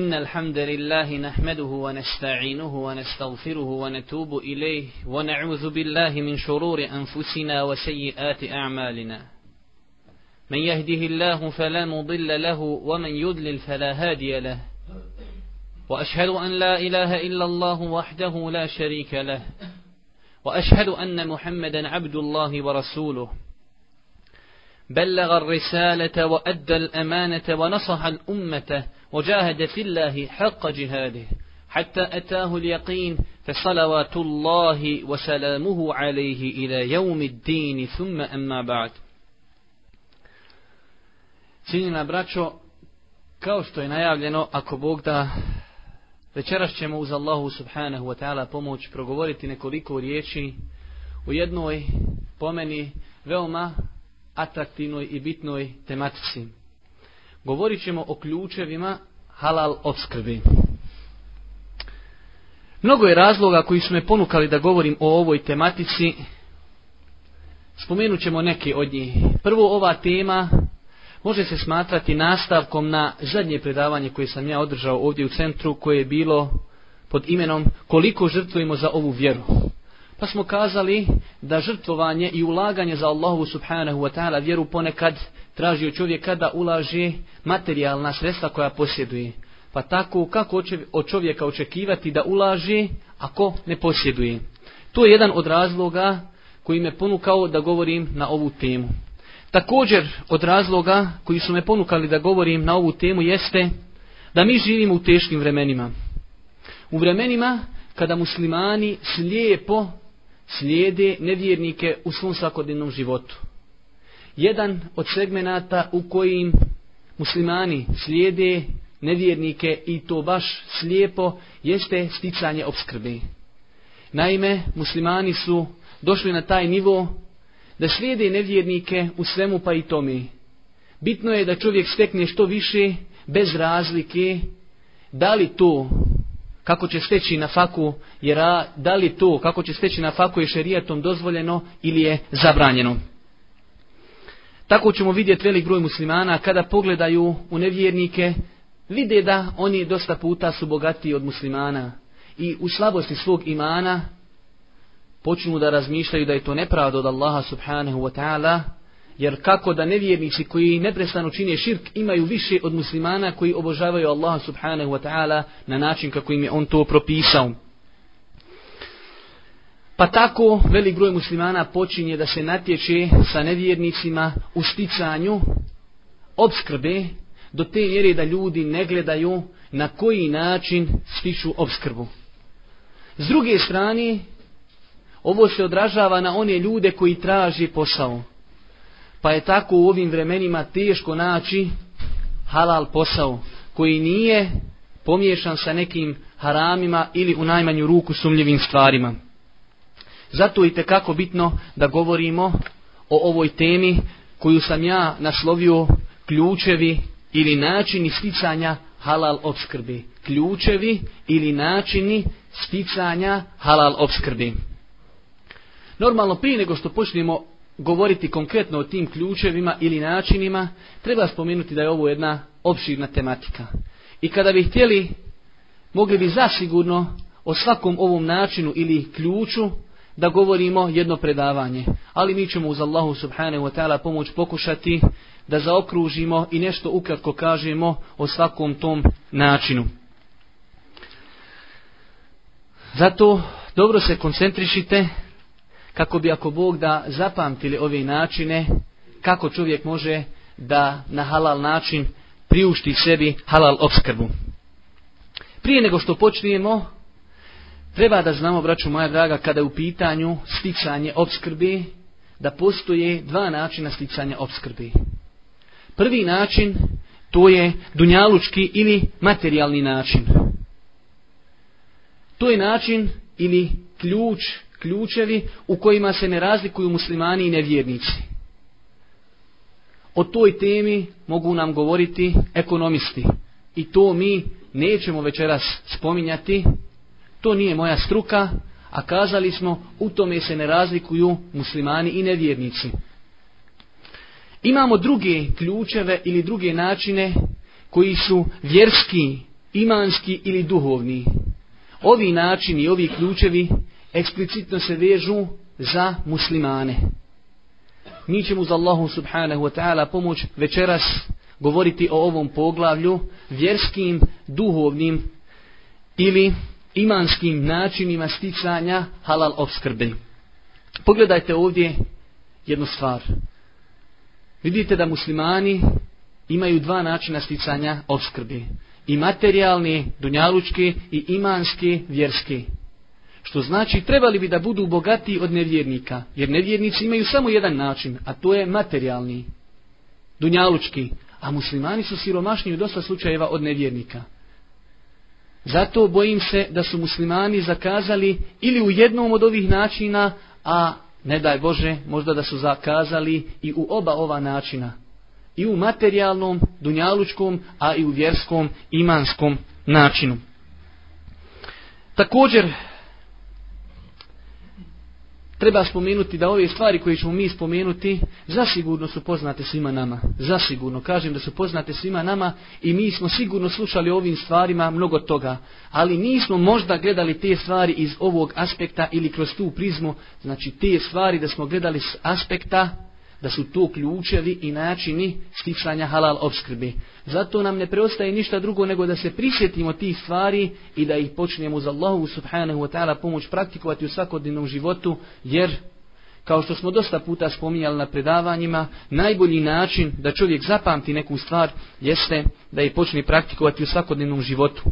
إن الحمد لله نحمده ونستعينه ونستغفره ونتوب إليه ونعوذ بالله من شرور أنفسنا وسيئات أعمالنا. من يهده الله فلا مضل له ومن يضلل فلا هادي له. وأشهد أن لا إله إلا الله وحده لا شريك له. وأشهد أن محمدا عبد الله ورسوله. بلغ الرسالة وأدى الأمانة ونصح الأمة وجاهد في الله حق جهاده حتى أتاه اليقين فصلوات الله وسلامه عليه إلى يوم الدين ثم أما بعد Cijenjena braćo, kao što je najavljeno, ako Bog da, večeras ćemo uz Allahu subhanahu wa ta'ala pomoć progovoriti nekoliko riječi u jednoj pomeni veoma atraktivnoj i bitnoj tematici. Govorit ćemo o ključevima halal obskrbi. Mnogo je razloga koji su me ponukali da govorim o ovoj tematici. Spomenut ćemo neke od njih. Prvo ova tema može se smatrati nastavkom na zadnje predavanje koje sam ja održao ovdje u centru koje je bilo pod imenom koliko žrtvujemo za ovu vjeru. Pa smo kazali da žrtvovanje i ulaganje za Allahu subhanahu wa ta'ala vjeru ponekad traži od čovjeka da ulaže materijalna sredstva koja posjeduje. Pa tako kako od čovjeka očekivati da ulaže ako ne posjeduje. To je jedan od razloga koji me ponukao da govorim na ovu temu. Također od razloga koji su me ponukali da govorim na ovu temu jeste da mi živimo u teškim vremenima. U vremenima kada muslimani slijepo slijede nevjernike u svom svakodnevnom životu. Jedan od segmenata u kojim muslimani slijede nevjernike i to baš slijepo jeste sticanje obskrbe. Naime, muslimani su došli na taj nivo da slijede nevjernike u svemu pa i tome. Bitno je da čovjek stekne što više bez razlike da li to kako će steći na faku jer da li to kako će steći na faku je šerijatom dozvoljeno ili je zabranjeno. Tako ćemo vidjeti velik broj muslimana kada pogledaju u nevjernike, vide da oni dosta puta su bogatiji od muslimana i u slabosti svog imana počnu da razmišljaju da je to nepravda od Allaha subhanahu wa ta'ala, jer kako da nevjernici koji neprestano čine širk imaju više od muslimana koji obožavaju Allaha subhanahu wa ta'ala na način kako im je on to propisao. Pa tako velik broj muslimana počinje da se natječe sa nevjernicima u sticanju obskrbe do te mjere da ljudi ne gledaju na koji način stiču obskrbu. S druge strane, ovo se odražava na one ljude koji traži posao. Pa je tako u ovim vremenima teško naći halal posao koji nije pomiješan sa nekim haramima ili u najmanju ruku sumljivim stvarima. Zato je tekako bitno da govorimo o ovoj temi koju sam ja naslovio ključevi ili načini sticanja halal obskrbi. Ključevi ili načini sticanja halal obskrbi. Normalno prije nego što počnemo govoriti konkretno o tim ključevima ili načinima, treba spomenuti da je ovo jedna opširna tematika. I kada bi htjeli, mogli bi zasigurno o svakom ovom načinu ili ključu da govorimo jedno predavanje. Ali mi ćemo uz Allahu subhanahu wa ta'ala pomoć pokušati da zaokružimo i nešto ukratko kažemo o svakom tom načinu. Zato dobro se koncentrišite kako bi ako Bog da zapamtili ove načine kako čovjek može da na halal način priušti sebi halal obskrbu. Prije nego što počnemo, Treba da znamo, braću moja draga, kada je u pitanju sticanje obskrbi, da postoje dva načina sticanja obskrbi. Prvi način, to je dunjalučki ili materijalni način. To je način ili ključ, ključevi u kojima se ne razlikuju muslimani i nevjernici. O toj temi mogu nam govoriti ekonomisti. I to mi nećemo večeras spominjati, to nije moja struka, a kazali smo u tome se ne razlikuju muslimani i nevjernici. Imamo druge ključeve ili druge načine koji su vjerski imanski ili duhovni. Ovi načini, ovi ključevi eksplicitno se vežu za muslimane. Mi ćemo za Allahu subhanahu wa ta'ala pomoć večeras govoriti o ovom poglavlju vjerskim, duhovnim ili imanskim načinima sticanja halal obskrbe. Pogledajte ovdje jednu stvar. Vidite da muslimani imaju dva načina sticanja obskrbe. I materijalni, dunjalučki i imanski, vjerski. Što znači trebali bi da budu bogati od nevjernika. Jer nevjernici imaju samo jedan način, a to je materijalni, dunjalučki. A muslimani su siromašni u dosta slučajeva od nevjernika. Zato bojim se da su muslimani zakazali ili u jednom od ovih načina, a ne daj Bože, možda da su zakazali i u oba ova načina. I u materijalnom, dunjalučkom, a i u vjerskom, imanskom načinu. Također, treba spomenuti da ove stvari koje ćemo mi spomenuti zasigurno su poznate svima nama. Zasigurno, kažem da su poznate svima nama i mi smo sigurno slušali ovim stvarima mnogo toga. Ali nismo možda gledali te stvari iz ovog aspekta ili kroz tu prizmu, znači te stvari da smo gledali s aspekta da su to ključevi i načini sticanja halal obskrbe. Zato nam ne preostaje ništa drugo nego da se prisjetimo tih stvari i da ih počnemo za Allahu subhanahu wa ta'ala pomoć praktikovati u svakodnevnom životu, jer kao što smo dosta puta spominjali na predavanjima, najbolji način da čovjek zapamti neku stvar jeste da je počne praktikovati u svakodnevnom životu.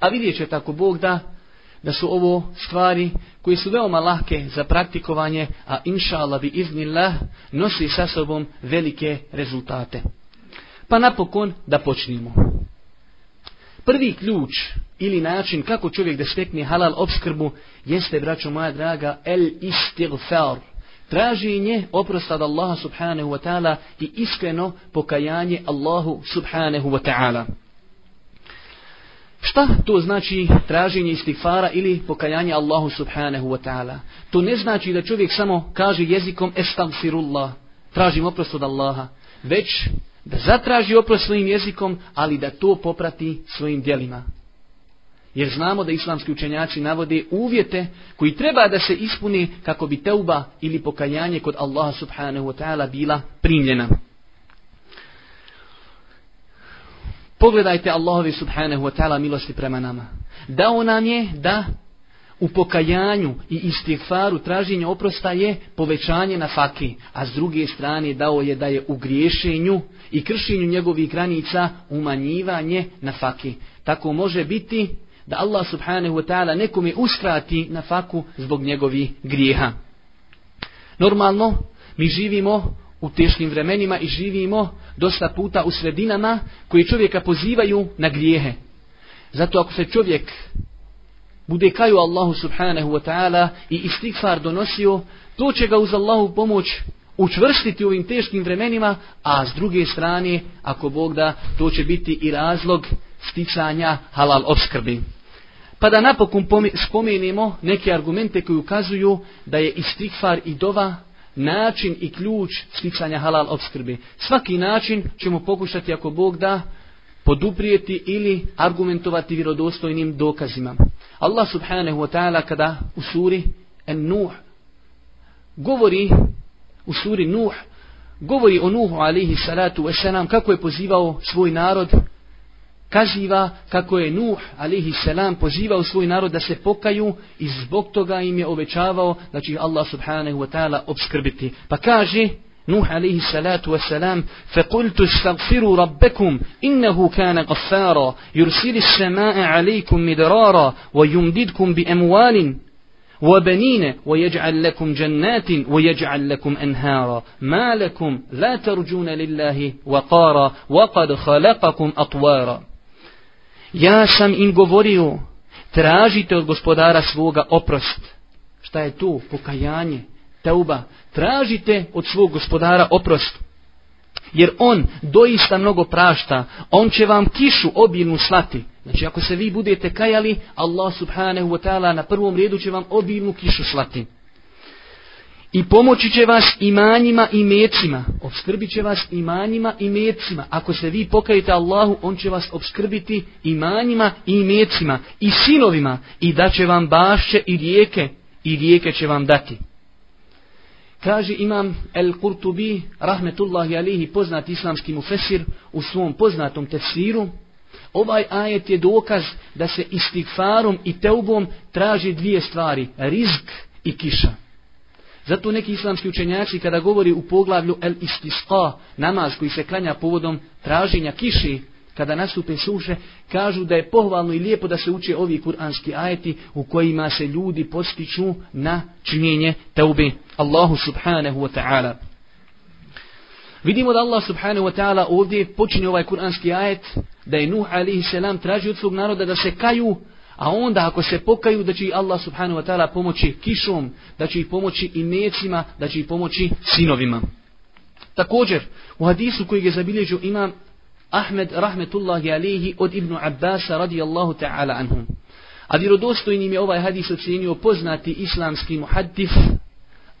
A vidjet će tako Bog da da su ovo stvari koji su veoma lahke za praktikovanje, a inša Allah bi iznillah nosi sa sobom velike rezultate. Pa napokon da počnemo. Prvi ključ ili način kako čovjek da stekne halal obskrbu jeste, braćo moja draga, el istighfar. Traženje oprosta od Allaha subhanahu wa ta'ala i iskreno pokajanje Allahu subhanahu wa ta'ala. Šta to znači traženje istighfara ili pokajanje Allahu subhanahu wa ta'ala? To ne znači da čovjek samo kaže jezikom estagfirullah, tražim oprost od Allaha, već da zatraži oprost svojim jezikom, ali da to poprati svojim djelima. Jer znamo da islamski učenjaci navode uvjete koji treba da se ispuni kako bi teuba ili pokajanje kod Allaha subhanahu wa ta'ala bila primljena. Pogledajte Allahovi subhanahu wa ta'ala milosti prema nama. Dao nam je da u pokajanju i istighfaru traženje oprosta je povećanje na faki, a s druge strane dao je da je u griješenju i kršenju njegovih granica umanjivanje na faki. Tako može biti da Allah subhanahu wa ta'ala nekome uskrati na faku zbog njegovih grijeha. Normalno, mi živimo u teškim vremenima i živimo dosta puta u sredinama koji čovjeka pozivaju na grijehe. Zato ako se čovjek bude kaju Allahu subhanahu wa ta'ala i istighfar donosio, to će ga uz Allahu pomoć učvrstiti u ovim teškim vremenima, a s druge strane, ako Bog da, to će biti i razlog sticanja halal obskrbi. Pa da napokon spomenemo neke argumente koji ukazuju da je istighfar i dova način i ključ sticanja halal obskrbe. Svaki način ćemo pokušati ako Bog da poduprijeti ili argumentovati vjerodostojnim dokazima. Allah subhanahu wa ta'ala kada u suri An-Nuh govori u suri Nuh govori o Nuhu alaihi salatu wasalam kako je pozivao svoj narod kaziva kako je Nuh alihi selam pozivao svoj narod da se pokaju i zbog toga im je obećavao da će Allah subhanahu wa ta'ala obskrbiti. Pa kaže Nuh alihi salatu wasalam فَقُلْتُ اسْتَغْفِرُوا رَبَّكُمْ إِنَّهُ كَانَ غَفَّارًا يُرْسِلِ السَّمَاءَ عَلَيْكُمْ مِدْرَارًا وَيُمْدِدْكُمْ بِأَمْوَالٍ وبنين ويجعل لكم جنات ويجعل لكم أنهارا ما لكم لا ترجون لله وقارا وقد خلقكم أطوارا Ja sam im govorio, tražite od gospodara svoga oprost. Šta je to? Pokajanje, teuba. Tražite od svog gospodara oprost. Jer on doista mnogo prašta. On će vam kišu obilnu slati. Znači ako se vi budete kajali, Allah subhanahu wa ta'ala na prvom redu će vam obilnu kišu slati. I pomoći će vas imanjima i mecima. Obskrbit će vas imanjima i mecima. Ako se vi pokajete Allahu, on će vas obskrbiti imanjima i mecima. I sinovima. I da će vam bašće i rijeke. I rijeke će vam dati. Kaže imam El Kurtubi, rahmetullahi alihi, poznat islamski mufesir, u svom poznatom tefsiru, ovaj ajet je dokaz da se istigfarom i teubom traži dvije stvari, rizk i kiša. Zato neki islamski učenjaci kada govori u poglavlju El Istisqa, namaz koji se klanja povodom traženja kiši, kada nastupe suše, kažu da je pohvalno i lijepo da se uče ovi kuranski ajeti u kojima se ljudi postiču na činjenje teubi Allahu subhanahu wa ta'ala. Vidimo da Allah subhanahu wa ta'ala ovdje počinje ovaj kuranski ajet da je Nuh alihi selam traži od svog naroda da se kaju, a onda ako se pokaju da će i Allah subhanahu wa ta'ala pomoći kišom, da će ih pomoći i mecima, da će ih pomoći sinovima. Također, u hadisu koji je zabilježio imam Ahmed rahmetullahi alihi od Ibnu Abbasa radijallahu ta'ala anhum. A vjerodostojnim je ovaj hadis ocenio poznati islamski muhaddif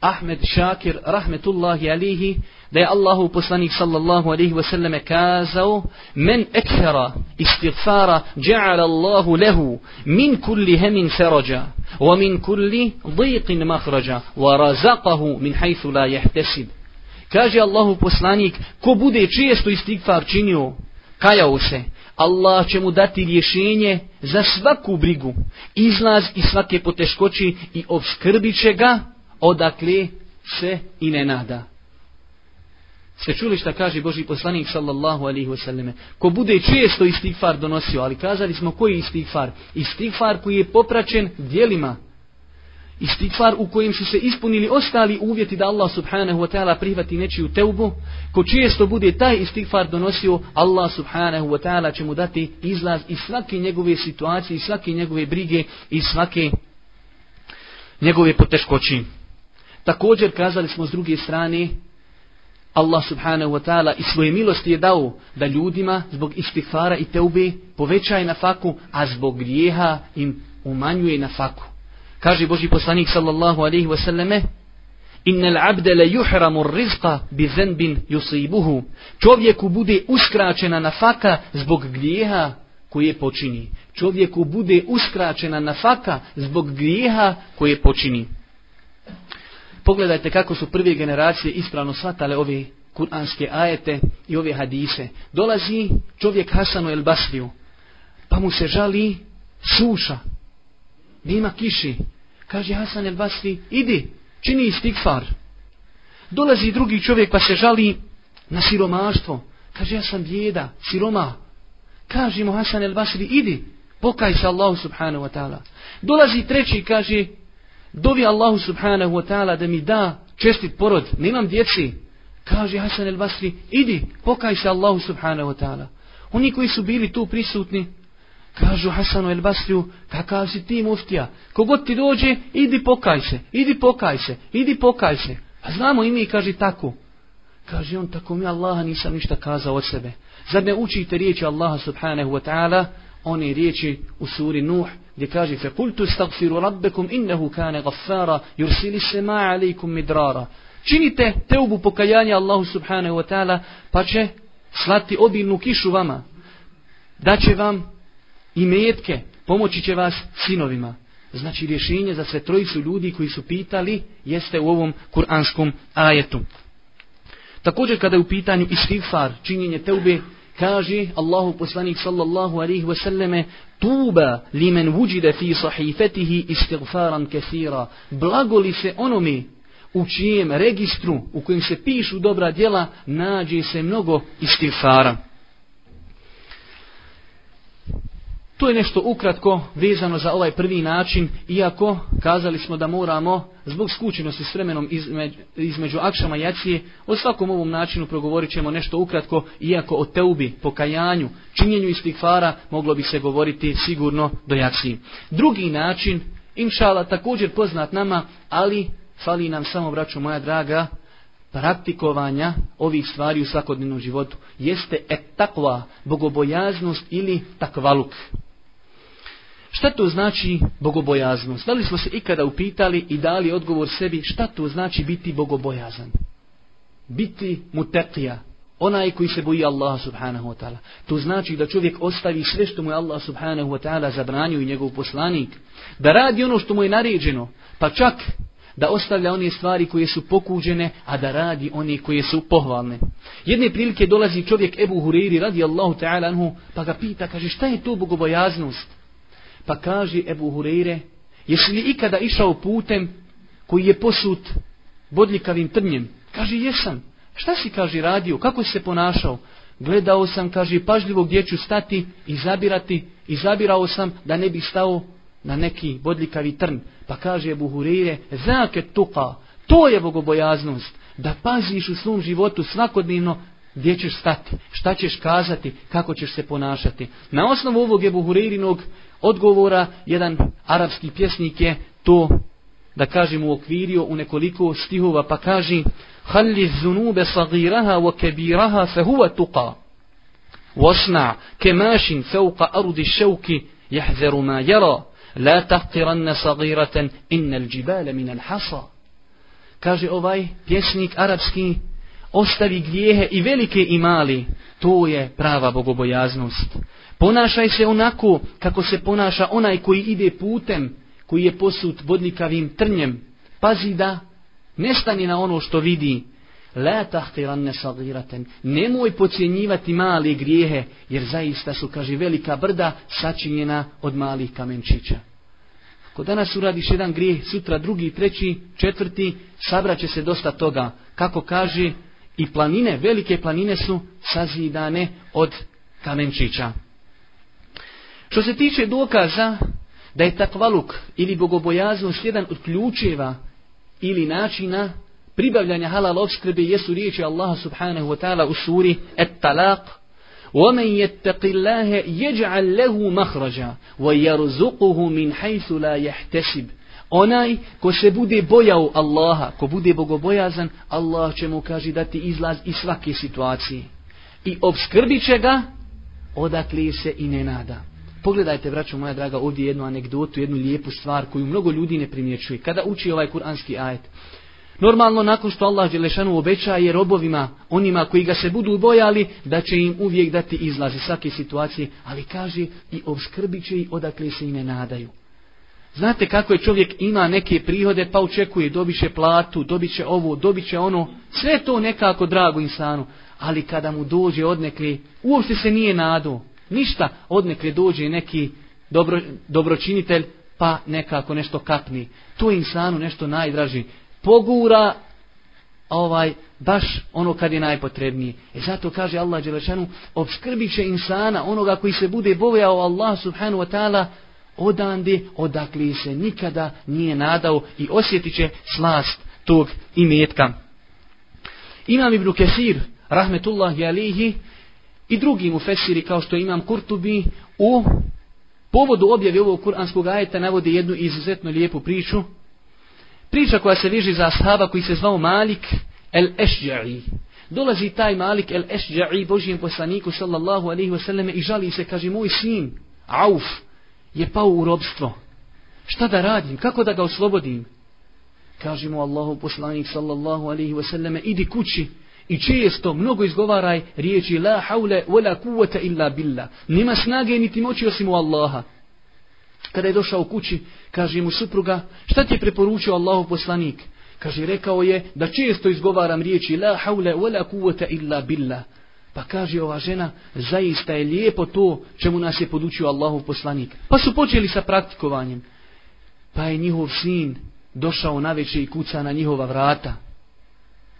Ahmed Šakir rahmetullahi alihi da je Allahu poslanik sallallahu alaihi wa sallam kazao men ekfera istighfara ja'ala Allahu lehu min kulli hemin saraja wa min kulli dhiqin makhraja wa razaqahu min hajthu la jehtesib Kaže Allahu poslanik, ko bude često istighfar činio, kajao se, Allah će mu dati rješenje za svaku brigu, izlaz iz svake poteškoći i obskrbit će ga odakle se i ne nada. Ste čuli šta kaže Boži poslanik sallallahu alaihi wasallame? Ko bude često istigfar donosio, ali kazali smo koji istigfar? Istigfar koji je popraćen dijelima, Istigfar u kojem su se ispunili ostali uvjeti da Allah subhanahu wa ta'ala prihvati nečiju teubu, ko često bude taj istigfar donosio, Allah subhanahu wa ta'ala će mu dati izlaz iz svake njegove situacije, iz svake njegove brige, iz svake njegove poteškoći. Također kazali smo s druge strane, Allah subhanahu wa ta'ala i svoje milosti je dao da ljudima zbog istighfara i teube povećaje na faku, a zbog grijeha im umanjuje na faku. Kaže Boži poslanik sallallahu alaihi wasallame Innal abde le juhramu rizqa bi zenbin yusibuhu. Čovjeku bude uskraćena nafaka zbog grijeha koje počini. Čovjeku bude uskraćena nafaka zbog grijeha koje počini. Pogledajte kako su prve generacije ispravno shvatale ove kuranske ajete i ove hadise. Dolazi čovjek Hasanu el Basriju, pa mu se žali suša, Nima kiši. Kaže Hasan el Basri, idi, čini istikfar. Dolazi drugi čovjek pa se žali na siromaštvo. Kaže, ja sam bjeda, siroma. Kaže mu Hasan el Basri, idi, pokaj se Allahu subhanahu wa ta'ala. Dolazi treći, kaže, dovi Allahu subhanahu wa ta'ala da mi da čestit porod, nemam djeci. Kaže Hasan el Basri, idi, pokaj se Allahu subhanahu wa ta'ala. Oni koji su bili tu prisutni, Kažu Hasanu el Basriju, kakav si ti muftija? Kogod ti dođe, idi pokaj se, idi pokaj se, idi pokaj se. A znamo i mi, kaže tako. Kaže on, tako mi Allaha nisam ništa kazao od sebe. Zar ne učite riječi Allaha subhanahu wa ta'ala, one riječi u suri Nuh, gdje kaže, fe kultu stagfiru rabbekum innehu kane gaffara, yursili se ma alaikum midrara. Činite teubu pokajanja Allahu subhanahu wa ta'ala, pa će slati obilnu kišu vama. Daće vam i metke, pomoći će vas sinovima. Znači rješenje za sve trojicu ljudi koji su pitali jeste u ovom kuranskom ajetu. Također kada je u pitanju istighfar, činjenje teube, kaže Allahu poslanik sallallahu alaihi ve selleme tuba limen vuđide fi sahifetihi istighfaran kathira. Blago li se onome u čijem registru u kojem se pišu dobra djela nađe se mnogo istighfara. To je nešto ukratko vezano za ovaj prvi način, iako kazali smo da moramo zbog skučenosti s vremenom između, između akšama i jacije, o svakom ovom načinu progovorit ćemo nešto ukratko, iako o teubi, pokajanju, činjenju istikfara moglo bi se govoriti sigurno do jacije. Drugi način, inšala također poznat nama, ali fali nam samo, braću moja draga, praktikovanja ovih stvari u svakodnevnom životu, jeste et bogobojaznost ili takvaluk. Šta to znači bogobojaznost? Da li smo se ikada upitali i dali odgovor sebi šta to znači biti bogobojazan? Biti mutetija, onaj koji se boji Allaha subhanahu wa ta'ala. To znači da čovjek ostavi sve što mu je Allah subhanahu wa ta'ala zabranio i njegov poslanik. Da radi ono što mu je naređeno, pa čak da ostavlja one stvari koje su pokuđene, a da radi one koje su pohvalne. Jedne prilike dolazi čovjek Ebu Hureyri radi Allahu ta'ala anhu, pa ga pita, kaže šta je to bogobojaznost? Pa kaže Ebu Hureyre, jesi li ikada išao putem koji je posut bodljikavim trnjem? Kaže, jesam. Šta si, kaže, radio? Kako si se ponašao? Gledao sam, kaže, pažljivo gdje ću stati i zabirati. I zabirao sam da ne bi stao na neki bodljikavi trn. Pa kaže Ebu Hureyre, zake tuka, to je bogobojaznost. Da paziš u svom životu svakodnevno gdje ćeš stati, šta ćeš kazati, kako ćeš se ponašati. Na osnovu ovog Ebu Hureyrinog odgovora, jedan arapski pjesnik je to, da kažem, okvirio u nekoliko stihova, pa kaže Halli zunube sagiraha wa kebiraha fe huva tuqa. Wasna kemašin fevka arudi ševki jahzeru ma jara La tahtiranna sagiratan innal džibale minal hasa. Kaže ovaj pjesnik arapski, ostavi grijehe i velike i mali, to je prava bogobojaznost. Ponašaj se onako kako se ponaša onaj koji ide putem, koji je posut vodnikavim trnjem. Pazi da ne stani na ono što vidi. La tahtiranne sagiraten. Nemoj pocijenjivati male grijehe, jer zaista su, kaže, velika brda sačinjena od malih kamenčića. Ako danas uradiš jedan grijeh, sutra drugi, treći, četvrti, sabraće se dosta toga. Kako kaže, i planine, velike planine su sazidane od kamenčića. Što se tiče dokaza da je takvaluk ili bogobojaznost jedan od ključeva ili načina pribavljanja halal obskrbe jesu riječi Allaha subhanahu wa ta'ala u suri At-Talaq وَمَنْ يَتَّقِ اللَّهَ يَجْعَلْ لَهُ مَخْرَجًا وَيَرْزُقُهُ مِنْ حَيْثُ لَا يَحْتَسِبُ Onaj ko se bude bojao Allaha, ko bude bogobojazan, Allah će mu kaži dati izlaz iz svake situacije. I obskrbit će ga odakle se i ne nada. Pogledajte, braćo moja draga, ovdje jednu anegdotu, jednu lijepu stvar koju mnogo ljudi ne primjećuje. Kada uči ovaj kuranski ajet, Normalno, nakon što Allah Đelešanu obećaje robovima, onima koji ga se budu bojali, da će im uvijek dati izlaz iz svake situacije, ali kaže i obskrbit će i odakle se i ne nadaju. Znate kako je čovjek ima neke prihode, pa očekuje, dobit će platu, dobit će ovo, dobit će ono, sve to nekako drago insanu, ali kada mu dođe odnekli, uopšte se nije nadao ništa, odnekle dođe neki dobro, dobročinitelj, pa nekako nešto kapni. To je insanu nešto najdraži. Pogura ovaj baš ono kad je najpotrebnije. E zato kaže Allah Đelešanu, obskrbit će insana, onoga koji se bude bojao Allah subhanu wa ta'ala, odande odakle se nikada nije nadao i osjetit će slast tog imetka. Imam Ibn Kesir, rahmetullahi alihi, i drugi mu fesiri kao što imam Kurtubi, u povodu objave ovog kuranskog ajeta navode jednu izuzetno lijepu priču. Priča koja se viži za ashaba koji se zvao Malik el Ešđa'i. Dolazi taj Malik el Ešđa'i Božijem poslaniku sallallahu alaihi wasallam i žali se, kaže, moj sin, Auf, je pao u robstvo. Šta da radim? Kako da ga oslobodim? Kaže mu Allahu poslanik sallallahu alaihi wasallam idi kući i često mnogo izgovaraj riječi la haule wa la kuvvete illa billah. Nima snage niti moći osim u Allaha. Kada je došao u kući, kaže mu supruga, šta ti je preporučio Allahu poslanik? Kaže, rekao je da često izgovaram riječi la haule wa la kuvvete illa billah. Pa kaže ova žena, zaista je lijepo to čemu nas je podučio Allahu poslanik. Pa su počeli sa praktikovanjem. Pa je njihov sin došao na večer i kuca na njihova vrata.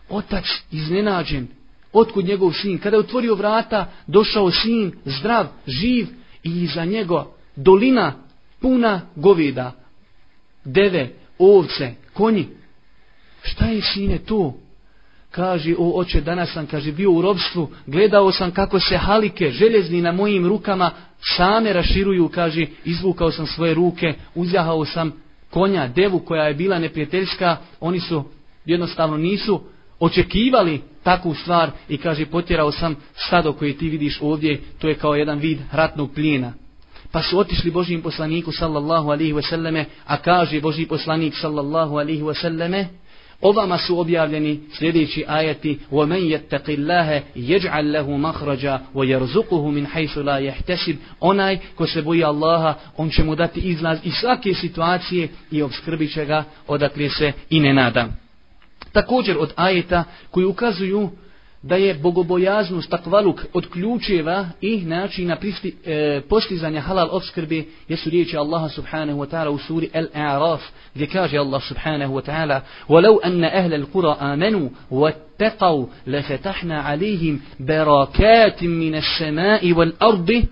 Otac iznenađen. Otkud njegov sin? Kada je otvorio vrata, došao sin, zdrav, živ i iza njega dolina puna goveda, deve, ovce, konji. Šta je sine to? kaže, o oče, danas sam, kaže, bio u robstvu, gledao sam kako se halike željezni na mojim rukama same raširuju, kaže, izvukao sam svoje ruke, uzjahao sam konja, devu koja je bila neprijateljska, oni su jednostavno nisu očekivali takvu stvar i kaže, potjerao sam stado koje ti vidiš ovdje, to je kao jedan vid ratnog plijena. Pa su otišli Božijim poslaniku sallallahu alihi wasallame, a kaže Božiji poslanik sallallahu alihi wasallame, Ovama su objavljeni sljedeći ajati وَمَنْ يَتَّقِ اللَّهَ يَجْعَلْ لَهُ مَخْرَجَا وَيَرْزُقُهُ مِنْ حَيْثُ لَا يَحْتَسِبْ Onaj ko se boji Allaha, on će mu dati izlaz iz svake situacije i obskrbit će ga odakle se i ne nada. Također od ajeta koji ukazuju da je bogobojaznost takvaluk od ključeva i načina pristi, e, postizanja halal obskrbe jesu riječi Allaha subhanahu wa ta'ala u suri Al-A'raf gdje kaže Allah subhanahu wa ta'ala وَلَوْ أَنَّ أَهْلَ الْقُرَى آمَنُوا وَاتَّقَوْا لَفَتَحْنَا عَلَيْهِمْ بَرَكَاتٍ مِنَ السَّمَاءِ وَالْأَرْضِ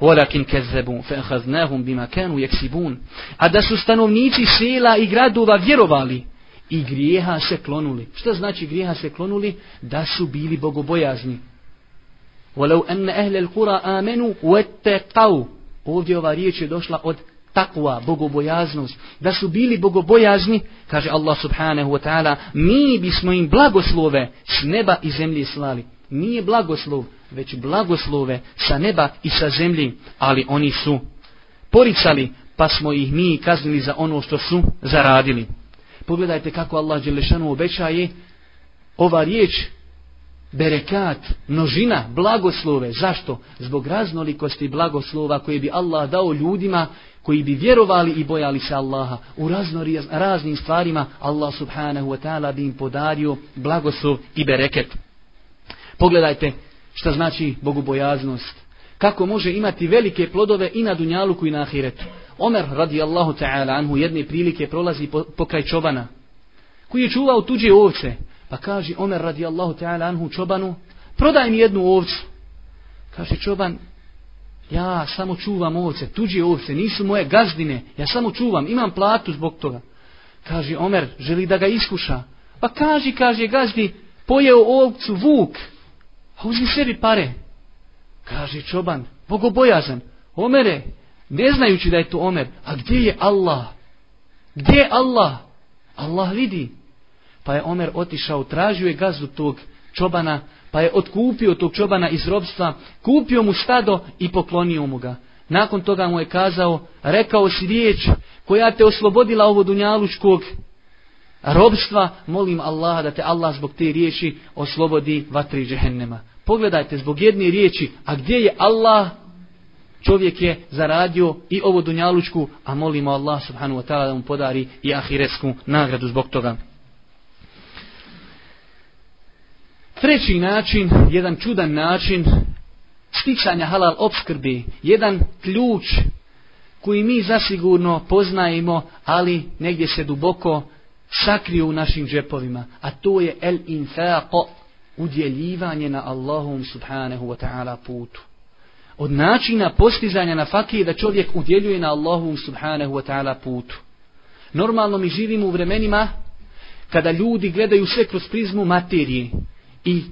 ولكن كذبوا فأخذناهم بما كانوا يكسبون a da su stanovnici sela i gradova vjerovali i grijeha se klonuli. Što znači grijeha se klonuli? Da su bili bogobojazni. Walau anna ahli al-qura amanu wattaqu. Ovdje ova riječ je došla od takva, bogobojaznost. Da su bili bogobojazni, kaže Allah subhanahu wa ta'ala, mi bismo im blagoslove s neba i zemlje slali. Nije blagoslov, već blagoslove sa neba i sa zemlji, ali oni su poricali, pa smo ih mi kaznili za ono što su zaradili pogledajte kako Allah Đelešanu obećaje ova riječ berekat, množina, blagoslove. Zašto? Zbog raznolikosti blagoslova koje bi Allah dao ljudima koji bi vjerovali i bojali se Allaha. U razno, raznim stvarima Allah subhanahu wa ta'ala bi im podario blagoslov i bereket. Pogledajte šta znači bogobojaznost. Kako može imati velike plodove i na dunjaluku i na ahiretu. Omer radijallahu ta'ala anhu jedne prilike prolazi po, pokraj čobana koji je čuvao tuđe ovce. Pa kaže Omer radijallahu ta'ala anhu čobanu prodaj mi jednu ovcu. Kaže čoban ja samo čuvam ovce, tuđe ovce, nisu moje gazdine, ja samo čuvam, imam platu zbog toga. Kaže Omer, želi da ga iskuša. Pa kaže, kaže gazdi, pojeo ovcu vuk, a uzmi sebi pare. Kaže čoban, bogobojazan, Omere, ne znajući da je to Omer, a gdje je Allah? Gdje je Allah? Allah vidi. Pa je Omer otišao, tražio je gazdu tog čobana, pa je otkupio tog čobana iz robstva, kupio mu stado i poklonio mu ga. Nakon toga mu je kazao, rekao si riječ koja te oslobodila ovo dunjalučkog robstva, molim Allaha da te Allah zbog te riječi oslobodi vatri džehennema. Pogledajte, zbog jedne riječi, a gdje je Allah, čovjek je zaradio i ovo dunjalučku, a molimo Allah subhanu wa ta'ala da mu podari i ahiretsku nagradu zbog toga. Treći način, jedan čudan način sticanja halal obskrbi, jedan ključ koji mi zasigurno poznajemo, ali negdje se duboko sakriju u našim džepovima, a to je el infaqo, udjeljivanje na Allahom subhanahu wa ta'ala putu od načina postizanja na fakije da čovjek udjeljuje na Allahu subhanahu wa ta'ala putu. Normalno mi živimo u vremenima kada ljudi gledaju sve kroz prizmu materije i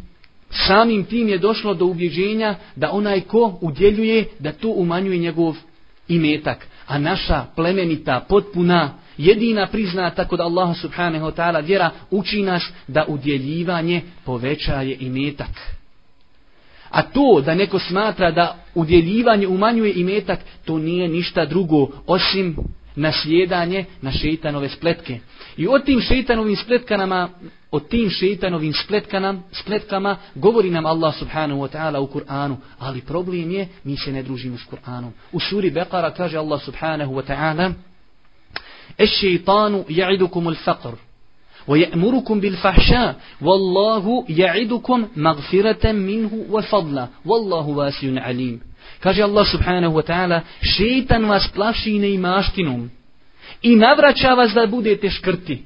samim tim je došlo do ubjeđenja da onaj ko udjeljuje da to umanjuje njegov imetak. A naša plemenita, potpuna, jedina priznata kod Allaha subhanahu wa ta'ala vjera uči nas da udjeljivanje povećaje imetak. A to da neko smatra da udjeljivanje umanjuje imetak, to nije ništa drugo osim naslijedanje na šeitanove spletke. I o tim šeitanovim spletkanama, o tim šeitanovim spletkama, spletkama govori nam Allah subhanahu wa ta'ala u Kur'anu. Ali problem je, mi se ne družimo s Kur'anom. U suri Beqara kaže Allah subhanahu wa ta'ala Es šeitanu ja'idukum al-faqr ويأمركم بالفحشاء والله يعدكم مغفرة منه وفضلا والله واسع عليم Kaže Allah subhanahu wa ta'ala, šeitan vas plaši neimaštinom i navraća vas da budete škrti.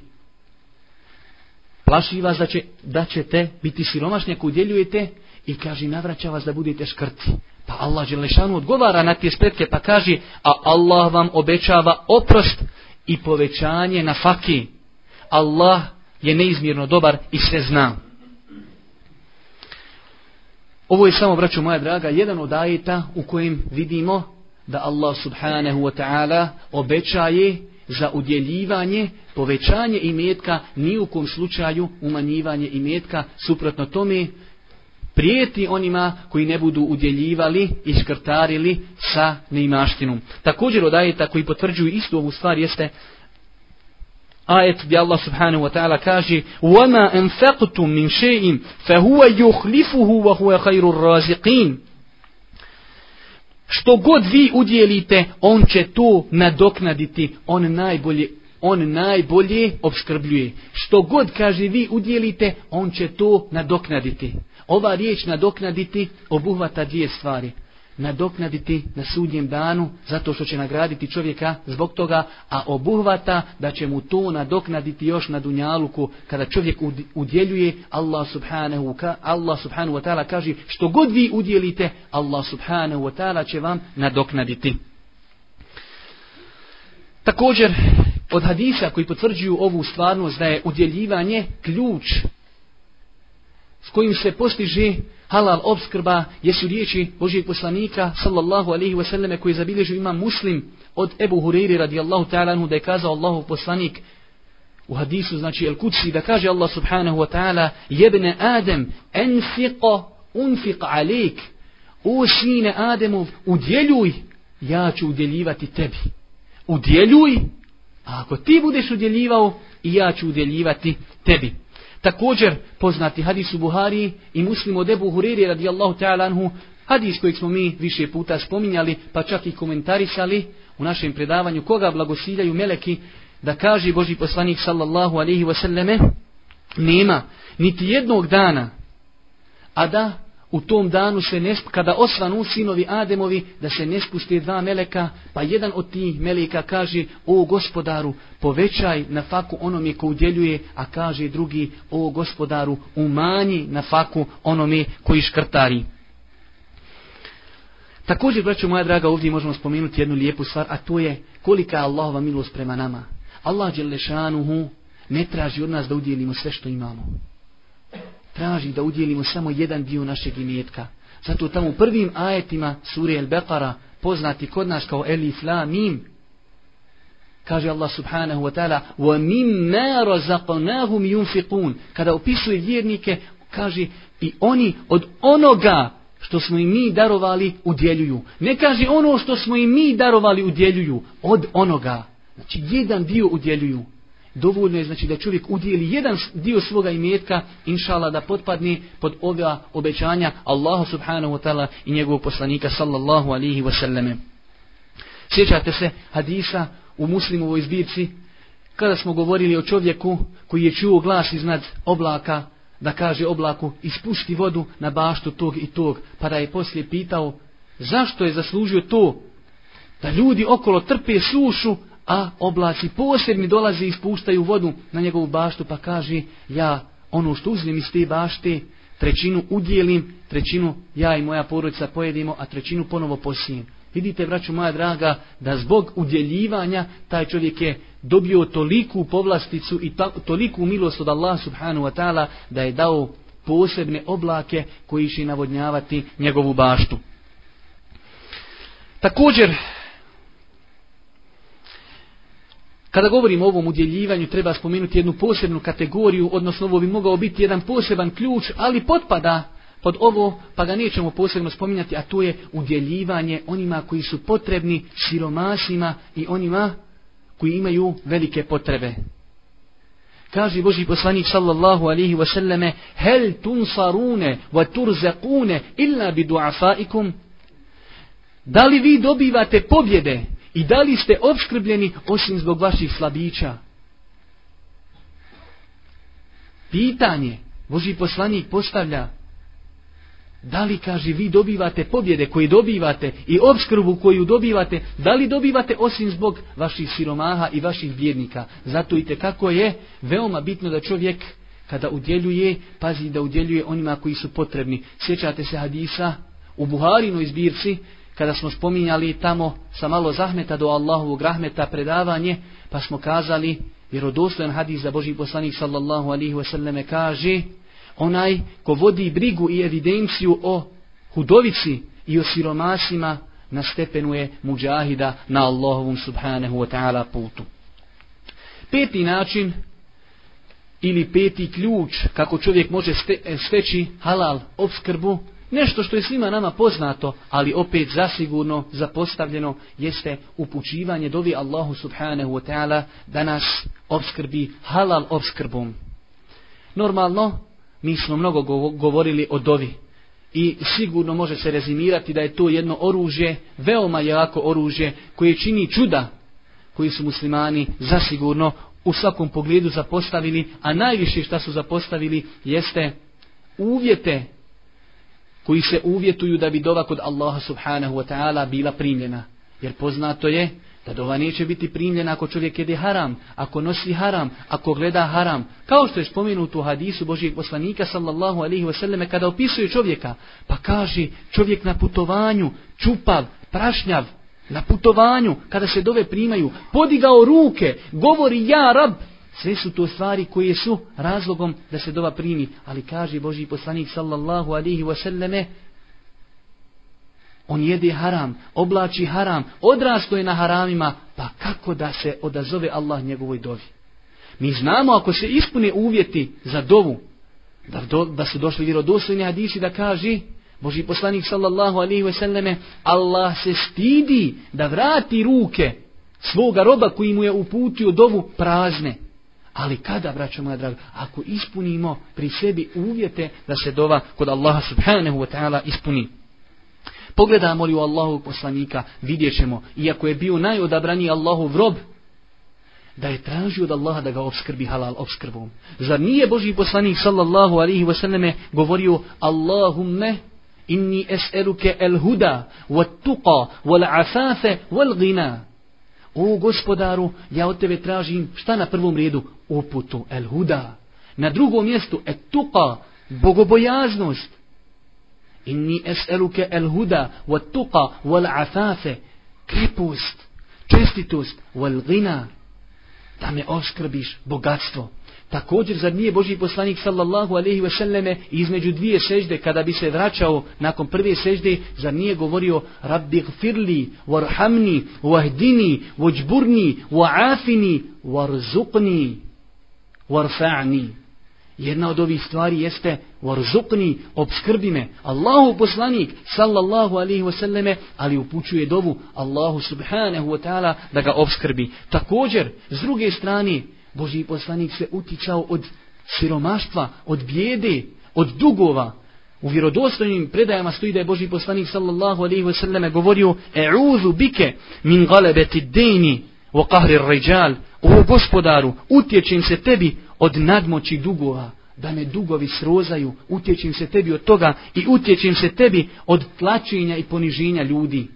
Plaši vas da, će, da ćete biti siromašni ako udjeljujete i kaže navraća vas da budete škrti. Pa Allah Želešanu odgovara na te spretke pa kaže, a Allah vam obećava oprost i povećanje na fakih. Allah je neizmjerno dobar i sve zna. Ovo je samo, braću moja draga, jedan od ajeta u kojem vidimo da Allah subhanahu wa ta'ala obećaje za udjeljivanje, povećanje imetka, ni u kom slučaju umanjivanje imetka, suprotno tome prijeti onima koji ne budu udjeljivali i škrtarili sa neimaštinom. Također od ajeta koji potvrđuju istu ovu stvar jeste ajet gdje Allah subhanahu wa ta'ala kaže وَمَا أَنْفَقْتُمْ مِنْ شَيْءٍ فَهُوَ يُخْلِفُهُ وَهُوَ خَيْرُ الرَّازِقِينَ Što god vi udjelite, on će to nadoknaditi, on najbolje on najbolje obskrbljuje. Što god kaže vi udjelite, on će to nadoknaditi. Ova riječ nadoknaditi obuhvata dvije stvari. Nadoknaditi na sudnjem danu zato što će nagraditi čovjeka zbog toga, a obuhvata da će mu to nadoknaditi još na dunjaluku kada čovjek udjeljuje Allah subhanahu, Allah subhanahu wa ta'ala kaže što god vi udjelite Allah subhanahu wa ta'ala će vam nadoknaditi. Također od hadisa koji potvrđuju ovu stvarnost da je udjeljivanje ključ s kojim se postiže halal obskrba jesu riječi Božijeg poslanika sallallahu alaihi wa sallame koji zabilježu ima muslim od Ebu Hureyri radijallahu ta'ala da je kazao Allahu poslanik u hadisu znači El Kudsi da kaže Allah subhanahu wa ta'ala jebne Adem enfiqo unfiq alik o sine Ademov udjeljuj ja ću udjeljivati tebi udjeljuj A ako ti budeš udjeljivao, i ja ću udjeljivati tebi. Također poznati hadis u Buhari i muslim od Ebu Huriri radijallahu ta'ala anhu, hadis kojeg smo mi više puta spominjali, pa čak i komentarisali u našem predavanju, koga blagosiljaju meleki, da kaže Boži poslanik sallallahu alaihi wasallame, nema niti jednog dana, a da u tom danu se ne kada osvanu sinovi Ademovi da se ne spuste dva meleka pa jedan od tih meleka kaže o gospodaru povećaj na faku onome ko udjeljuje a kaže drugi o gospodaru umanji na faku onome koji škrtari također braćo moja draga ovdje možemo spomenuti jednu lijepu stvar a to je kolika je Allahova milost prema nama. Allah Đelešanuhu ne traži od nas da udjelimo sve što imamo traži da udjelimo samo jedan dio našeg imetka. Zato tamo u prvim ajetima sure El-Beqara, poznati kod nas kao Elif La Mim, kaže Allah subhanahu wa ta'ala وَمِمَّا رَزَقَنَاهُمْ يُنْفِقُونَ Kada opisuje vjernike, kaže i oni od onoga što smo im mi darovali udjeljuju. Ne kaže ono što smo im mi darovali udjeljuju, od onoga. Znači jedan dio udjeljuju dovoljno je znači da čovjek udijeli jedan dio svoga imetka inšala da potpadne pod ova obećanja Allahu subhanahu wa ta'ala i njegovog poslanika sallallahu alihi wasallame. Sjećate se hadisa u muslimovoj zbirci kada smo govorili o čovjeku koji je čuo glas iznad oblaka da kaže oblaku ispušti vodu na baštu tog i tog. Pa da je poslije pitao zašto je zaslužio to? Da ljudi okolo trpe sušu a oblaci posebni dolaze i ispuštaju vodu na njegovu baštu pa kaže ja ono što uzmem iz te bašte trećinu udjelim, trećinu ja i moja porodica pojedimo, a trećinu ponovo posijem. Vidite, braću moja draga, da zbog udjeljivanja taj čovjek je dobio toliku povlasticu i ta, toliku milost od Allah subhanahu wa ta'ala da je dao posebne oblake koji će navodnjavati njegovu baštu. Također, Kada govorimo o ovom udjeljivanju, treba spomenuti jednu posebnu kategoriju, odnosno ovo bi mogao biti jedan poseban ključ, ali potpada pod ovo, pa ga nećemo posebno spominjati, a to je udjeljivanje onima koji su potrebni siromašima i onima koji imaju velike potrebe. Kaže Boži poslanik sallallahu alihi wasallame, hel tunsarune wa turzekune illa bi duafaikum? Da li vi dobivate pobjede I da li ste obskrbljeni osim zbog vaših slabića? Pitanje Boži poslanik postavlja da li kaže vi dobivate pobjede koje dobivate i obskrbu koju dobivate, da li dobivate osim zbog vaših siromaha i vaših bjednika? Zato i kako je veoma bitno da čovjek kada udjeljuje, pazi da udjeljuje onima koji su potrebni. Sjećate se hadisa u Buharinoj zbirci kada smo spominjali tamo sa malo zahmeta do Allahovog rahmeta predavanje, pa smo kazali, vjerodostojan hadis za Boži poslanik sallallahu alihi wasallame kaže, onaj ko vodi brigu i evidenciju o hudovici i o siromasima, na stepenu je muđahida na Allahovom subhanahu wa ta'ala putu. Peti način ili peti ključ kako čovjek može e, steći halal obskrbu, nešto što je svima nama poznato, ali opet zasigurno zapostavljeno, jeste upućivanje dovi Allahu subhanahu wa ta'ala da nas obskrbi halal obskrbom. Normalno, mi smo mnogo govorili o dovi i sigurno može se rezimirati da je to jedno oružje, veoma jako oružje koje čini čuda koji su muslimani zasigurno u svakom pogledu zapostavili, a najviše što su zapostavili jeste uvjete koji se uvjetuju da bi dova kod Allaha subhanahu wa ta'ala bila primljena. Jer poznato je da dova neće biti primljena ako čovjek jede haram, ako nosi haram, ako gleda haram. Kao što je spomenuto u hadisu Božijeg poslanika sallallahu alaihi wa sallam kada opisuje čovjeka, pa kaže čovjek na putovanju, čupav, prašnjav, na putovanju, kada se dove primaju, podigao ruke, govori ja rab, sve su to stvari koje su razlogom da se dova primi. Ali kaže Boži poslanik sallallahu alihi wasallame, on jede haram, oblači haram, odrasto je na haramima, pa kako da se odazove Allah njegovoj dovi? Mi znamo ako se ispune uvjeti za dovu, da, do, da su došli vjerodostojni hadisi da kaže, Boži poslanik sallallahu alaihi ve selleme, Allah se stidi da vrati ruke svoga roba koji mu je uputio dovu prazne. Ali kada, braćo moja draga, ako ispunimo pri sebi uvjete da se dova kod Allaha subhanahu wa ta'ala ispuni. Pogledamo li u Allahu poslanika, vidjet ćemo, iako je bio najodabraniji Allahu vrob, da je tražio od Allaha da ga obskrbi halal obskrbom. Zar nije Boži poslanik sallallahu alihi wa sallame govorio Allahumme inni es'eluke el huda, wat tuqa, wal afafe, wal gina. O gospodaru, ja od tebe tražim šta na prvom redu? Uputu, el huda. Na drugom mjestu, et tuqa, bogobojaznost. Inni es'eluke el huda, wa tuqa, wal afafe, krepost, čestitost, wal gina. Da me oskrbiš bogatstvo. Također, zar nije Boži poslanik sallallahu alaihi wasallame između dvije sežde, kada bi se vraćao nakon prve sežde, zar nije govorio Rabbi gfirli, warhamni, wahdini, wajburni, waafini, warzuqni warfa'ni. Jedna od ovih stvari jeste warzukni, obskrbi me. Allahu poslanik sallallahu alaihi wasallame, ali upućuje dovu Allahu subhanahu wa ta'ala da ga obskrbi. Također, s druge strane, Boži poslanik se utičao od siromaštva, od bijede, od dugova. U vjerodostojnim predajama stoji da je Boži poslanik sallallahu alaihi wa sallam govorio E'udhu bike min galebeti dejni wa kahri ređal. O gospodaru, utječim se tebi od nadmoći dugova da me dugovi srozaju, utječim se tebi od toga i utječim se tebi od tlačenja i poniženja ljudi.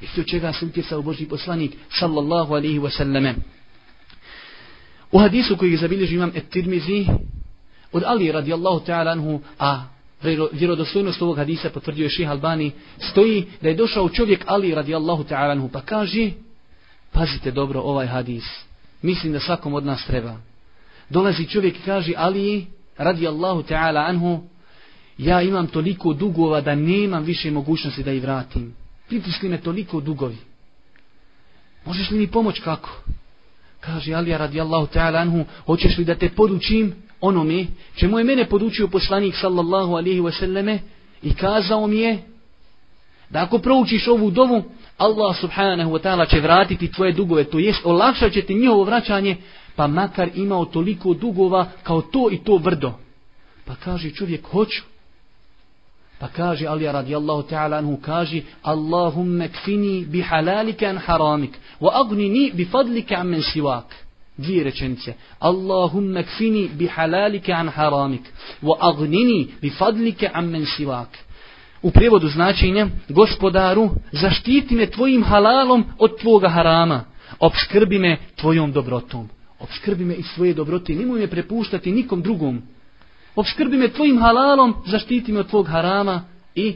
Isto čega se utjecao Boži poslanik sallallahu alaihi wasallam. U hadisu koji zabilježi imam et Tirmizi, od Ali radijallahu ta'ala anhu, a vjerodostojnost ovog hadisa potvrdio je ših Albani, stoji da je došao čovjek Ali radijallahu ta'ala anhu, pa kaže, pazite dobro ovaj hadis, mislim da svakom od nas treba. Dolazi čovjek i kaže, Ali radijallahu ta'ala anhu, ja imam toliko dugova da nemam više mogućnosti da ih vratim. Pritisli me toliko dugovi. Možeš li mi pomoć kako? Kaže Alija radijallahu ta'ala anhu, hoćeš li da te podučim onome, čemu je mene podučio poslanik sallallahu alihi wasallame i kazao mi je da ako proučiš ovu dovu, Allah subhanahu wa ta'ala će vratiti tvoje dugove, to jest olakšat će ti njihovo vraćanje, pa makar imao toliko dugova kao to i to vrdo. Pa kaže čovjek, hoću. Pa kaže Alija radijallahu ta'ala anhu, kaže Allahumme kfini bi halalike an haramik, wa agnini bi fadlike an men sivak. Dvije rečenice. Allahumme kfini bi halalike an haramik, wa agnini bi fadlike an men sivak. U prijevodu značenja, gospodaru, zaštiti me tvojim halalom od tvoga harama, obskrbi me tvojom dobrotom. Obskrbi me iz svoje dobrote, nemoj me prepuštati nikom drugom obskrbi me tvojim halalom, zaštiti me od tvog harama i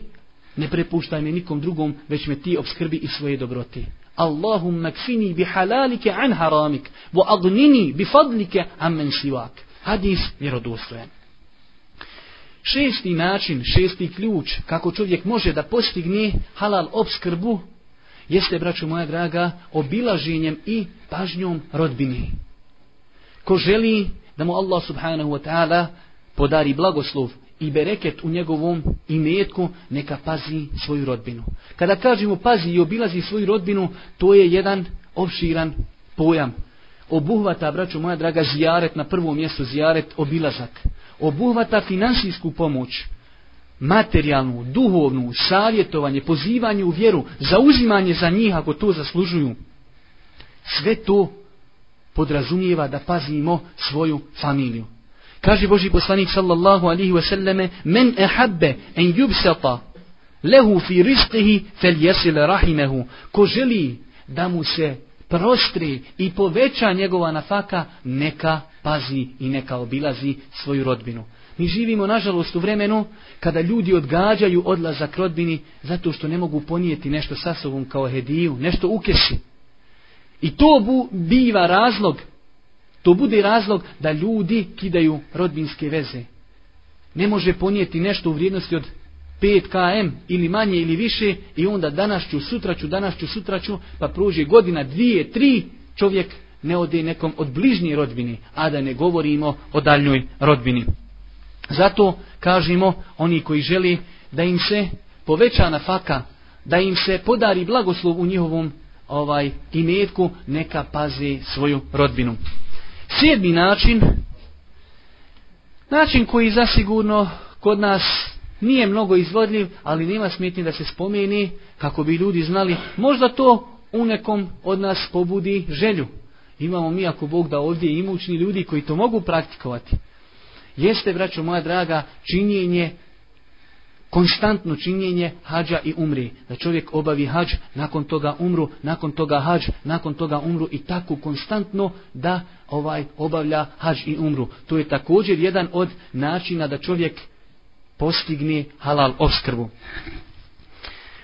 ne prepuštaj me nikom drugom, već me ti obskrbi i svoje dobrote. Allahum makfini bi halalike an haramik, wa agnini bi fadlike an men sivak. Hadis vjerodostojan. Šesti način, šesti ključ kako čovjek može da postigne halal obskrbu jeste, braću moja draga, obilaženjem i pažnjom rodbini. Ko želi da mu Allah subhanahu wa ta'ala podari blagoslov i bereket u njegovom imetku, neka pazi svoju rodbinu. Kada kažemo pazi i obilazi svoju rodbinu, to je jedan opširan pojam. Obuhvata, braću moja draga, zijaret na prvom mjestu, zijaret obilazak. Obuhvata finansijsku pomoć, materijalnu, duhovnu, savjetovanje, pozivanje u vjeru, zauzimanje za njih ako to zaslužuju. Sve to podrazumijeva da pazimo svoju familiju. Kaže Boži poslanik sallallahu alihi wasallame, men ehabbe en yubsata lehu fi rizqihi fel jesile rahimehu. Ko želi da mu se prostri i poveća njegova nafaka, neka pazi i neka obilazi svoju rodbinu. Mi živimo, nažalost, u vremenu kada ljudi odgađaju odlazak rodbini zato što ne mogu ponijeti nešto sa sobom kao hediju, nešto ukeši. I to bu, biva razlog, to bude razlog da ljudi kidaju rodbinske veze. Ne može ponijeti nešto u vrijednosti od 5 km ili manje ili više i onda danas ću, sutra ću, danas ću, sutra ću, pa pruži godina, dvije, tri, čovjek ne ode nekom od bližnje rodbini, a da ne govorimo o daljnjoj rodbini. Zato kažemo oni koji želi da im se poveća na faka, da im se podari blagoslov u njihovom ovaj imetku, neka pazi svoju rodbinu. Sedmi način, način koji zasigurno kod nas nije mnogo izvodljiv, ali nema smetnje da se spomeni kako bi ljudi znali, možda to u nekom od nas pobudi želju. Imamo mi ako Bog da ovdje imućni ljudi koji to mogu praktikovati jeste, braćo moja draga, činjenje, konstantno činjenje hađa i umri. Da čovjek obavi hađ, nakon toga umru, nakon toga hađ, nakon toga umru i tako konstantno da ovaj obavlja hađ i umru. To je također jedan od načina da čovjek postigne halal obskrbu.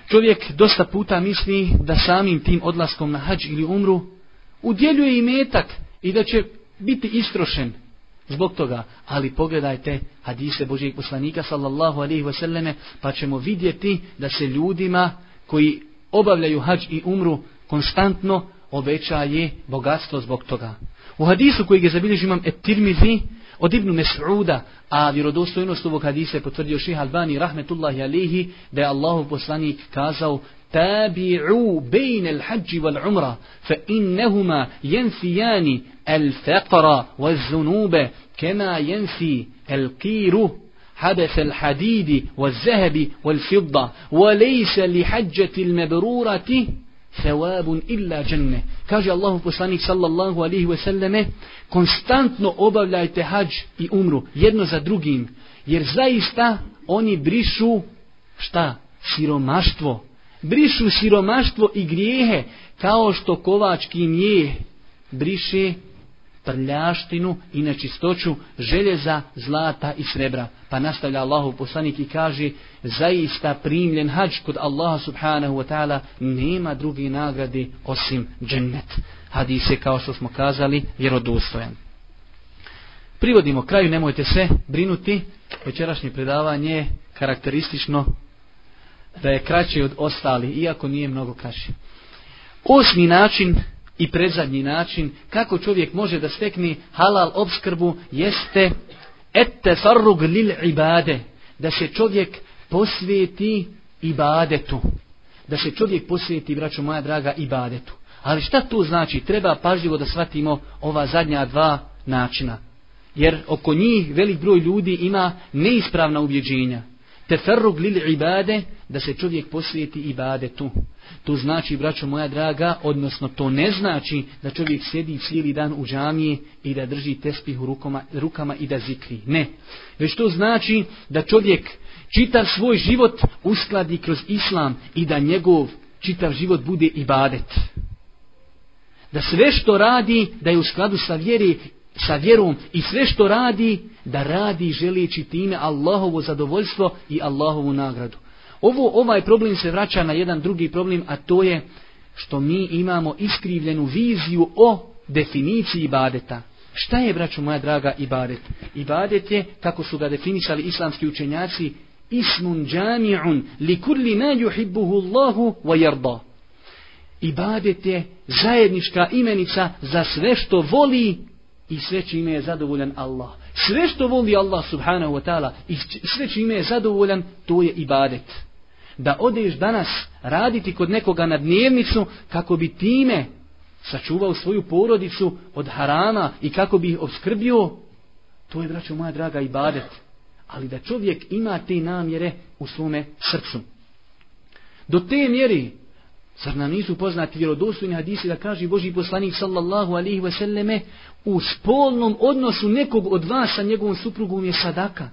Čovjek dosta puta misli da samim tim odlaskom na hađ ili umru udjeljuje i metak i da će biti istrošen zbog toga. Ali pogledajte hadise Božijeg poslanika sallallahu alaihi wasallame pa ćemo vidjeti da se ljudima koji obavljaju hađ i umru konstantno obećaje bogatstvo zbog toga. U hadisu koji je zabilježi imam et tirmizi od Ibnu Mes'uda, a vjerodostojnost ovog hadisa je potvrdio ših Albani rahmetullahi alihi, da je Allahu poslanik kazao تابعوا بين الحج والعمرة فإنهما ينفيان الفقر والذنوب كما ينفي القير حدث الحديد والذهب والفضة وليس لحجة المبرورة sevabun illa dženne. Kaže Allahu poslanik sallallahu alihi wasallame, konstantno obavljajte hađ i umru, jedno za drugim, jer zaista oni brišu, šta, siromaštvo. Brišu siromaštvo i grijehe, kao što kovački mjeh briše prljaštinu i nečistoću željeza, zlata i srebra. Pa nastavlja Allahu poslanik i kaže zaista primljen hađ kod Allaha subhanahu wa ta'ala nema drugi nagrade osim džennet. Hadis je kao što smo kazali vjerodostojan. Privodimo kraju, nemojte se brinuti. Večerašnje predavanje je karakteristično da je kraće od ostali, iako nije mnogo kraće. Osmi način i predzadnji način kako čovjek može da stekne halal obskrbu jeste ettefarrug lil ibade, da se čovjek posvijeti ibadetu. Da se čovjek posvijeti, braćo moja draga, ibadetu. Ali šta to znači? Treba pažljivo da shvatimo ova zadnja dva načina. Jer oko njih velik broj ljudi ima neispravna ubjeđenja teferrug lil ibade, da se čovjek posvijeti ibadetu. To znači, braćo moja draga, odnosno to ne znači da čovjek sjedi cijeli dan u džamije i da drži tespih u rukama, rukama i da zikri. Ne. Već to znači da čovjek čitav svoj život uskladi kroz islam i da njegov čitav život bude ibadet. Da sve što radi, da je u skladu sa vjeri sa vjerom i sve što radi, da radi želijeći time Allahovo zadovoljstvo i Allahovu nagradu. Ovo, ovaj problem se vraća na jedan drugi problem, a to je što mi imamo iskrivljenu viziju o definiciji ibadeta. Šta je, braću moja draga, ibadet? Ibadet je, kako su ga definisali islamski učenjaci, ismun džami'un li kulli ma yuhibbuhu Allahu wa yarda. Ibadet je zajednička imenica za sve što voli i sve čime je zadovoljan Allah. Sve što voli Allah subhanahu wa ta'ala i sve čime je zadovoljan, to je ibadet. Da odeš danas raditi kod nekoga na dnevnicu kako bi time sačuvao svoju porodicu od harama i kako bi ih obskrbio, to je, braćo moja draga, ibadet. Ali da čovjek ima te namjere u svome srcu. Do te mjeri Zar nam nisu poznati vjerodostojni hadisi da kaže Boži poslanik sallallahu alihi wasallame u spolnom odnosu nekog od vas sa njegovom suprugom je sadaka.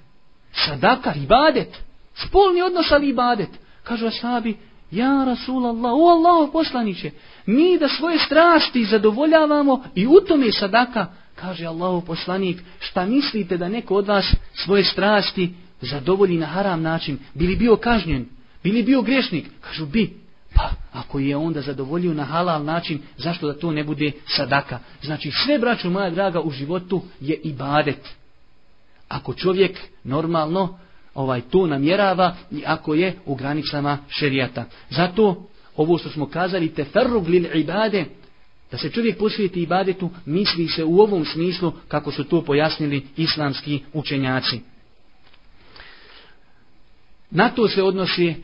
Sadaka, ibadet. Spolni odnos ali ibadet. Kažu ashabi, ja Rasulallah, o Allah poslaniće, mi da svoje strasti zadovoljavamo i u tome sadaka, kaže Allahu poslanik, šta mislite da neko od vas svoje strasti zadovolji na haram način, bili bio kažnjen, bili bio grešnik, kažu bi, Pa, ako je onda zadovoljio na halal način, zašto da to ne bude sadaka? Znači, sve, braću moja draga, u životu je ibadet. Ako čovjek normalno ovaj to namjerava i ako je u granicama šerijata. Zato, ovo što smo kazali, teferrug lil ibade, da se čovjek posvijeti ibadetu, misli se u ovom smislu kako su to pojasnili islamski učenjaci. Na to se odnosi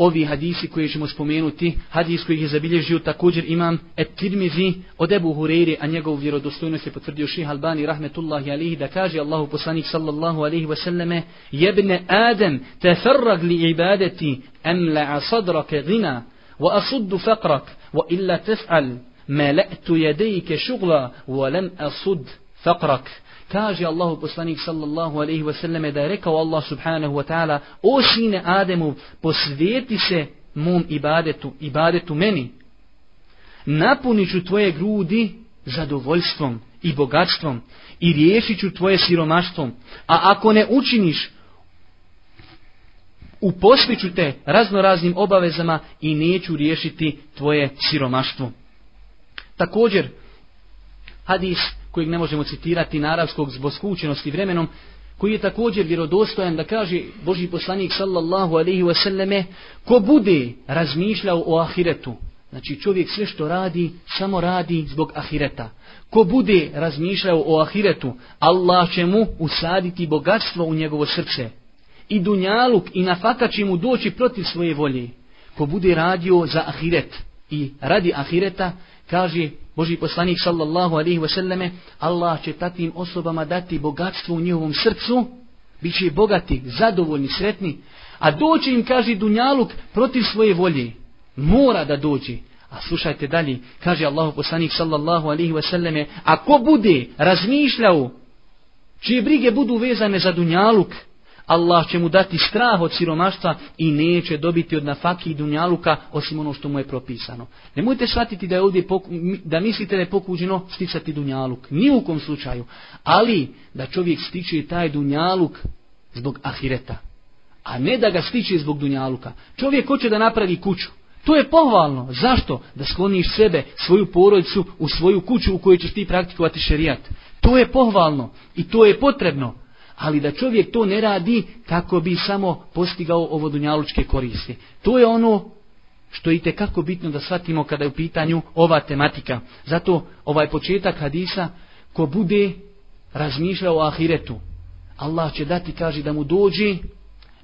ovi hadisi koje ćemo spomenuti, hadis koji je zabilježio također imam et-Tirmizi od Ebu Hureyre, a njegovu vjerodostojnost je potvrdio ših Albani rahmetullahi alihi da kaže Allahu poslanik sallallahu alihi wasallame jebne Adem teferrag li ibadeti emla'a sadrake gina wa asuddu faqrak wa illa tef'al mala'tu jedejke šugla wa lam asud faqrak kaže Allahu poslanik sallallahu alaihi wa sallam da je rekao Allah subhanahu wa ta'ala o sine Ademu posvijeti se mom ibadetu, ibadetu meni. Napuniću tvoje grudi zadovoljstvom i bogatstvom i riješit ću tvoje siromaštvom a ako ne učiniš uposliću te raznoraznim obavezama i neću riješiti tvoje siromaštvo. Također hadis kojeg ne možemo citirati na arabskog zbog skučenosti vremenom, koji je također vjerodostojan da kaže Boži poslanik sallallahu alaihi wasallame, ko bude razmišljao o ahiretu, znači čovjek sve što radi, samo radi zbog ahireta. Ko bude razmišljao o ahiretu, Allah će mu usaditi bogatstvo u njegovo srce. I dunjaluk i nafaka će mu doći protiv svoje volje. Ko bude radio za ahiret i radi ahireta, kaže Boži poslanik sallallahu alaihi wasallame, Allah će tatim osobama dati bogatstvo u njihovom srcu, bit će bogati, zadovoljni, sretni, a doći im, kaže Dunjaluk, protiv svoje volje. Mora da dođe. A slušajte dalje, kaže Allah poslanik sallallahu alaihi wasallame, ako bude razmišljao, čije brige budu vezane za Dunjaluk, Allah će mu dati strah od siromaštva i neće dobiti od nafaki i dunjaluka osim ono što mu je propisano. Nemojte shvatiti da je ovdje poku, da mislite da je pokuđeno sticati dunjaluk. Ni u kom slučaju. Ali da čovjek stiče taj dunjaluk zbog ahireta. A ne da ga stiče zbog dunjaluka. Čovjek hoće da napravi kuću. To je pohvalno. Zašto? Da skloniš sebe, svoju porodicu u svoju kuću u kojoj ćeš ti praktikovati šerijat. To je pohvalno i to je potrebno ali da čovjek to ne radi kako bi samo postigao ovo dunjalučke koriste. To je ono što je kako bitno da shvatimo kada je u pitanju ova tematika. Zato ovaj početak hadisa, ko bude razmišljao o ahiretu, Allah će dati, kaže, da mu dođe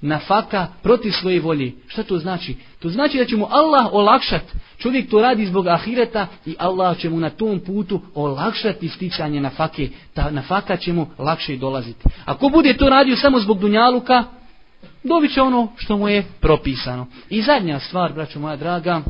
nafaka protiv svoje volje. Šta to znači? To znači da će mu Allah olakšat. Čovjek to radi zbog ahireta i Allah će mu na tom putu olakšati sticanje nafake. Ta nafaka će mu lakše dolaziti. Ako bude to radio samo zbog dunjaluka, dobit će ono što mu je propisano. I zadnja stvar, braćo moja draga,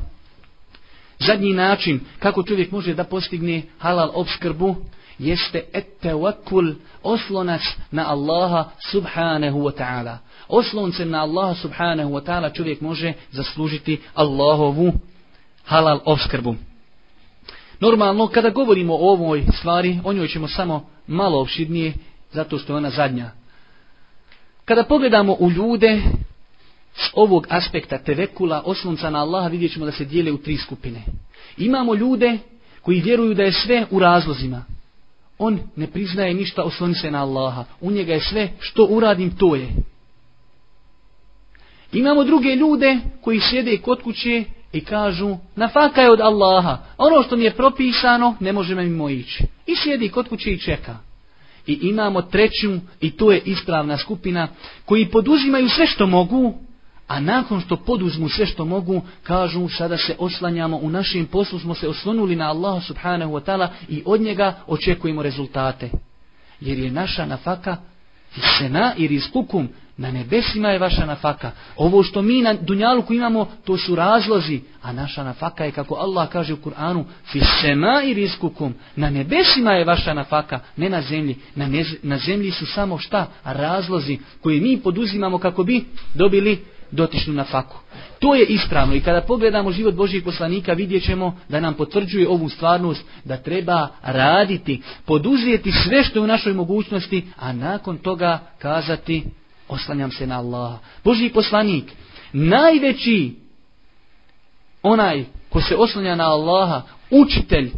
zadnji način kako čovjek može da postigne halal obskrbu, jeste et tevakul, oslonac na Allaha subhanahu wa ta'ala osloncem na Allaha subhanahu wa ta'ala čovjek može zaslužiti Allahovu halal obskrbu. Normalno, kada govorimo o ovoj stvari, o njoj ćemo samo malo opširnije, zato što je ona zadnja. Kada pogledamo u ljude s ovog aspekta tevekula, oslonca na Allaha, vidjet ćemo da se dijele u tri skupine. Imamo ljude koji vjeruju da je sve u razlozima. On ne priznaje ništa osloni se na Allaha. U njega je sve što uradim, to je. Imamo druge ljude koji sjede kod kuće i kažu nafaka je od Allaha. Ono što mi je propisano ne može me mimo ići. I sjedi kod kuće i čeka. I imamo treću, i to je ispravna skupina, koji poduzimaju sve što mogu, a nakon što poduzmu sve što mogu, kažu sada se oslanjamo, u našem poslu smo se oslonuli na Allaha subhanahu wa ta'ala i od njega očekujemo rezultate. Jer je naša nafaka sena i rizkukum, na nebesima je vaša nafaka. Ovo što mi na dunjaluku imamo, to su razlozi, a naša nafaka je, kako Allah kaže u Kur'anu, fi sena i rizkukum, na nebesima je vaša nafaka, ne na zemlji. Na, ne, na zemlji su samo šta? Razlozi koje mi poduzimamo kako bi dobili dotičnu na faku. To je ispravno i kada pogledamo život Božijeg poslanika vidjet ćemo da nam potvrđuje ovu stvarnost da treba raditi, poduzijeti sve što je u našoj mogućnosti, a nakon toga kazati oslanjam se na Allaha. Božji poslanik, najveći onaj ko se oslanja na Allaha, učitelj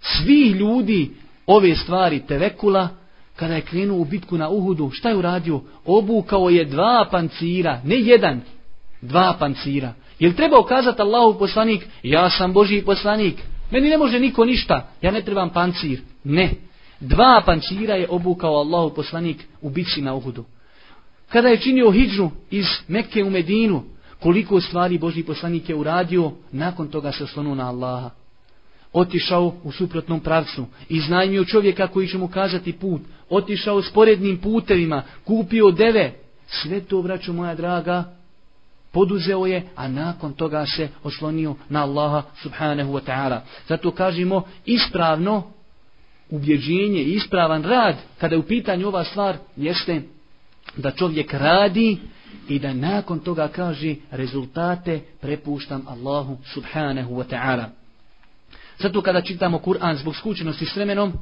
svih ljudi ove stvari tevekula, kada je krenuo u bitku na Uhudu, šta je uradio? Obukao je dva pancira, ne jedan, dva pancira. Jel treba ukazati Allahu poslanik, ja sam Božji poslanik, meni ne može niko ništa, ja ne trebam pancir. Ne, dva pancira je obukao Allahu poslanik u bitci na Uhudu. Kada je činio hijđu iz Mekke u Medinu, koliko stvari Božji poslanik je uradio, nakon toga se oslonuo na Allaha otišao u suprotnom pravcu, iznajmio čovjeka koji će mu kazati put, otišao sporednim putevima, kupio deve, sve to, braću moja draga, poduzeo je, a nakon toga se oslonio na Allaha subhanahu wa ta'ala. Zato kažemo ispravno ubjeđenje, ispravan rad, kada je u pitanju ova stvar, jeste da čovjek radi i da nakon toga kaže rezultate prepuštam Allahu subhanahu wa ta'ala. Zato kada čitamo Kur'an zbog skučenosti s vremenom,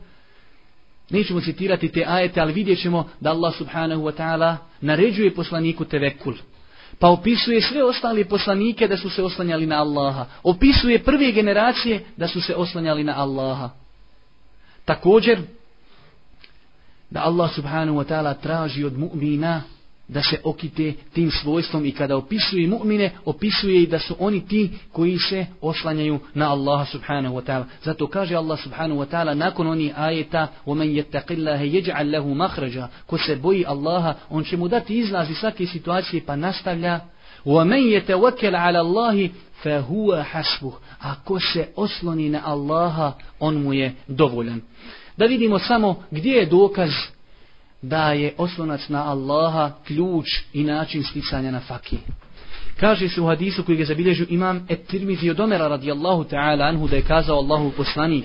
nećemo citirati te ajete, ali vidjet ćemo da Allah subhanahu wa ta'ala naređuje poslaniku tevekul. Pa opisuje sve ostale poslanike da su se oslanjali na Allaha. Opisuje prve generacije da su se oslanjali na Allaha. Također, da Allah subhanahu wa ta'ala traži od mu'mina da se okite tim svojstvom i kada opisuje mu'mine, opisuje i da su oni ti koji se oslanjaju na Allaha subhanahu wa ta'ala. Zato kaže Allah subhanahu wa ta'ala nakon oni ajeta وَمَنْ يَتَّقِ اللَّهَ يَجْعَلْ لَهُ مَخْرَجًا Ko se boji Allaha, on će mu dati izlaz iz svake situacije pa nastavlja وَمَنْ يَتَوَكَلْ عَلَى اللَّهِ فَهُوَ حَسْبُهُ A ko se osloni na Allaha, on mu je dovoljan. Da vidimo samo gdje je dokaz da je oslonac na Allaha, ključ i način sticanja na fakih. Kaže se u hadisu koji ga zabilježu imam Et-Tirmizi od Omera radijallahu ta'ala anhu da je kazao Allahu poslanik.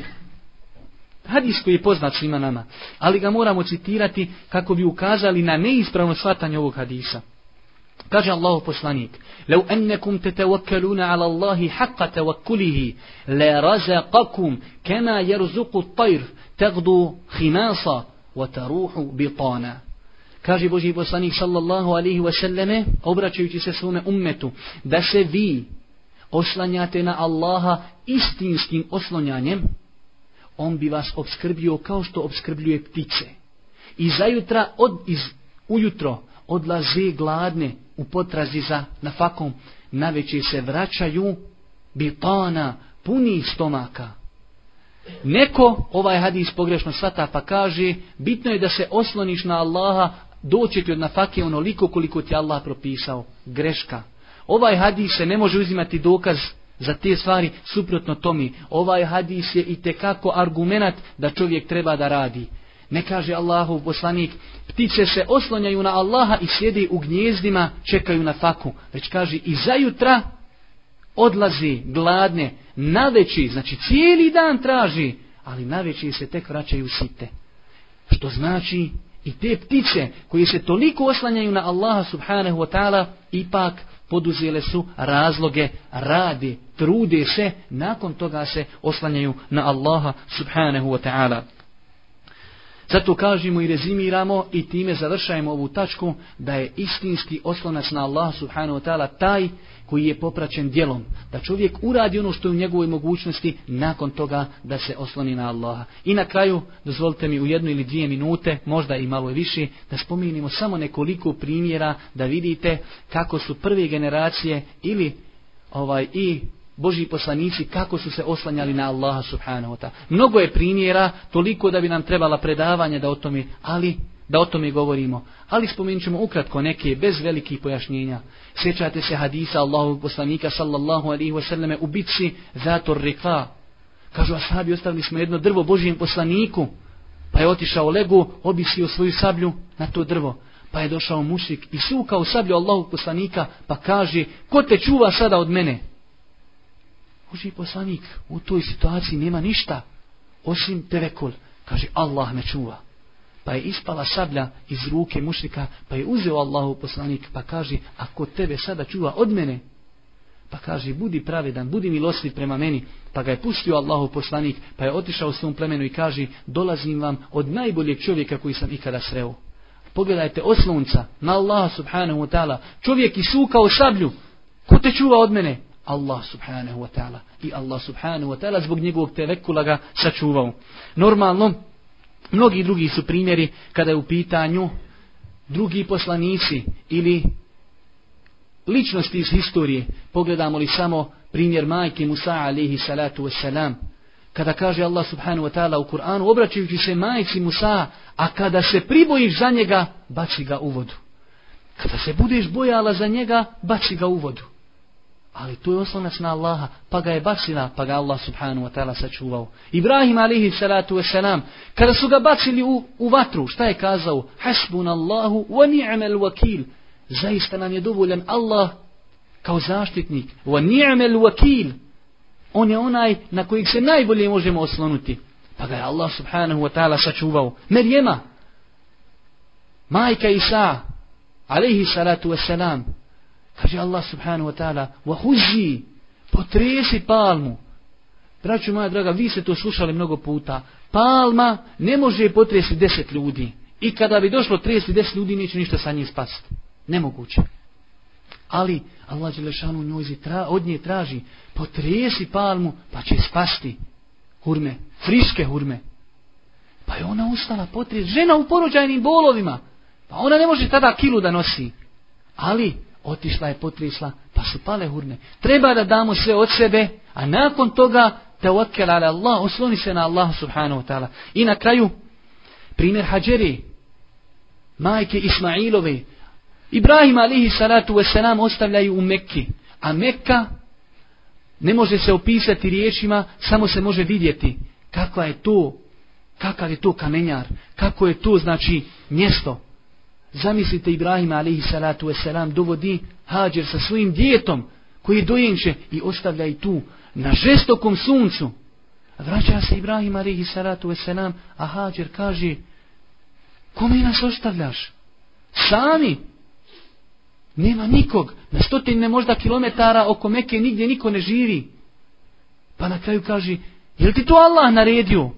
Hadis koji je poznat svima nama, ali ga moramo citirati kako bi ukazali na neispravno shvatanje ovog hadisa. Kaže Allah poslanik, لو أنكم تتوكلون على الله حق توكله kama كما يرزق الطير تغدو خماصا وتروح بطانا Kaže Boži poslanik sallallahu alihi wasallame, obraćajući se svome ummetu, da se vi oslanjate na Allaha istinskim oslonjanjem, on bi vas obskrbio kao što obskrbljuje ptice. I zajutra, od, iz, ujutro, odlaze gladne u potrazi za nafakom, na se vraćaju bitana, puni stomaka. Neko ovaj hadis pogrešno svata pa kaže bitno je da se osloniš na Allaha doći ti od nafake onoliko koliko ti Allah propisao. Greška. Ovaj hadis se ne može uzimati dokaz za te stvari suprotno tomi. Ovaj hadis je i tekako argument da čovjek treba da radi. Ne kaže Allahu poslanik, ptice se oslonjaju na Allaha i sjede u gnjezdima, čekaju na faku. Već kaže i za jutra odlazi gladne, naveći, znači cijeli dan traži, ali naveći se tek vraćaju site. Što znači i te ptice koje se toliko oslanjaju na Allaha subhanahu wa ta'ala, ipak poduzele su razloge, radi, trude se, nakon toga se oslanjaju na Allaha subhanahu wa ta'ala. Zato kažemo i rezimiramo i time završajemo ovu tačku da je istinski oslonac na Allah subhanahu wa ta'ala taj koji je popraćen djelom. Da čovjek uradi ono što je u njegovoj mogućnosti nakon toga da se osloni na Allaha. I na kraju, dozvolite mi u jednu ili dvije minute, možda i malo više, da spominimo samo nekoliko primjera da vidite kako su prve generacije ili ovaj i Boži poslanici kako su se oslanjali na Allaha subhanahu wa ta'ala. Mnogo je primjera, toliko da bi nam trebala predavanje da o tome, ali da o tome govorimo. Ali spomenut ćemo ukratko neke bez velikih pojašnjenja. Sjećate se hadisa Allahu poslanika sallallahu alaihi wasallame u bitci Zator Rika. Kažu ashabi, ostavili smo jedno drvo Božijem poslaniku, pa je otišao legu, obisio svoju sablju na to drvo. Pa je došao mušik i sukao sablju Allahu poslanika, pa kaže, ko te čuva sada od mene? Boži poslanik, u toj situaciji nema ništa, osim tevekul. Kaže, Allah me čuva. Pa je ispala sablja iz ruke mušrika, pa je uzeo Allahu poslanik, pa kaže, ako tebe sada čuva od mene, pa kaže, budi pravedan, budi milostiv prema meni, pa ga je pustio Allahu poslanik, pa je otišao u svom plemenu i kaže, dolazim vam od najboljeg čovjeka koji sam ikada sreo. Pogledajte oslonca na Allaha subhanahu wa ta'ala, čovjek isukao sablju, ko te čuva od mene? Allah subhanahu wa ta'ala. I Allah subhanahu wa ta'ala zbog njegovog tevekula ga sačuvao. Normalno, mnogi drugi su primjeri kada je u pitanju drugi poslanici ili ličnosti iz historije. Pogledamo li samo primjer majke Musa alihi salatu wasalam. Kada kaže Allah subhanahu wa ta'ala u Kur'anu, obraćajući se majci Musa, a kada se pribojiš za njega, baci ga u vodu. Kada se budeš bojala za njega, baci ga u vodu. Ali to je oslonac na Allaha, pa ga je bacila, pa ga Allah subhanahu wa ta'ala sačuvao. Ibrahim alihi salatu wasalam, kada su ga bacili u, u vatru, šta je kazao? Hasbun Allahu wa ni'mal wakil. Zaista nam je dovoljan Allah kao zaštitnik. Wa ni'mal wakil. On je onaj na kojeg se najbolje možemo oslonuti. Pa ga je Allah subhanahu wa ta'ala sačuvao. Merjema, majka Isa, alihi salatu wasalam, Kaže Allah subhanahu wa ta'ala, vahuzi, potresi palmu. Braću moja draga, vi ste to slušali mnogo puta. Palma ne može potresi deset ljudi. I kada bi došlo tresi deset ljudi, neće ništa sa njim spasiti. Nemoguće. Ali Allah Đelešanu njojzi tra, od nje traži, potresi palmu, pa će spasti hurme, friške hurme. Pa je ona ustala potres, žena u porođajnim bolovima. Pa ona ne može tada kilu da nosi. Ali otišla je, potrisla, pa su pale hurne. Treba da damo sve od sebe, a nakon toga te ala Allah, osloni se na Allah subhanahu wa ta'ala. I na kraju, primjer Hadžeri, majke Ismailove, Ibrahim alihi salatu wasalam ostavljaju u Mekki, a Mekka ne može se opisati riječima, samo se može vidjeti kakva je to, kakav je to kamenjar, kako je to znači mjesto, Zamislite Ibrahima alaihi salatu wasalam dovodi hađer sa svojim djetom koji dojenče i ostavlja i tu na žestokom suncu. Vraća se Ibrahim alaihi salatu wasalam a hađer kaže kome nas ostavljaš? Sami? Nema nikog. Na stotine možda kilometara oko Meke nigdje niko ne živi. Pa na kraju kaže je ti to Allah naredio?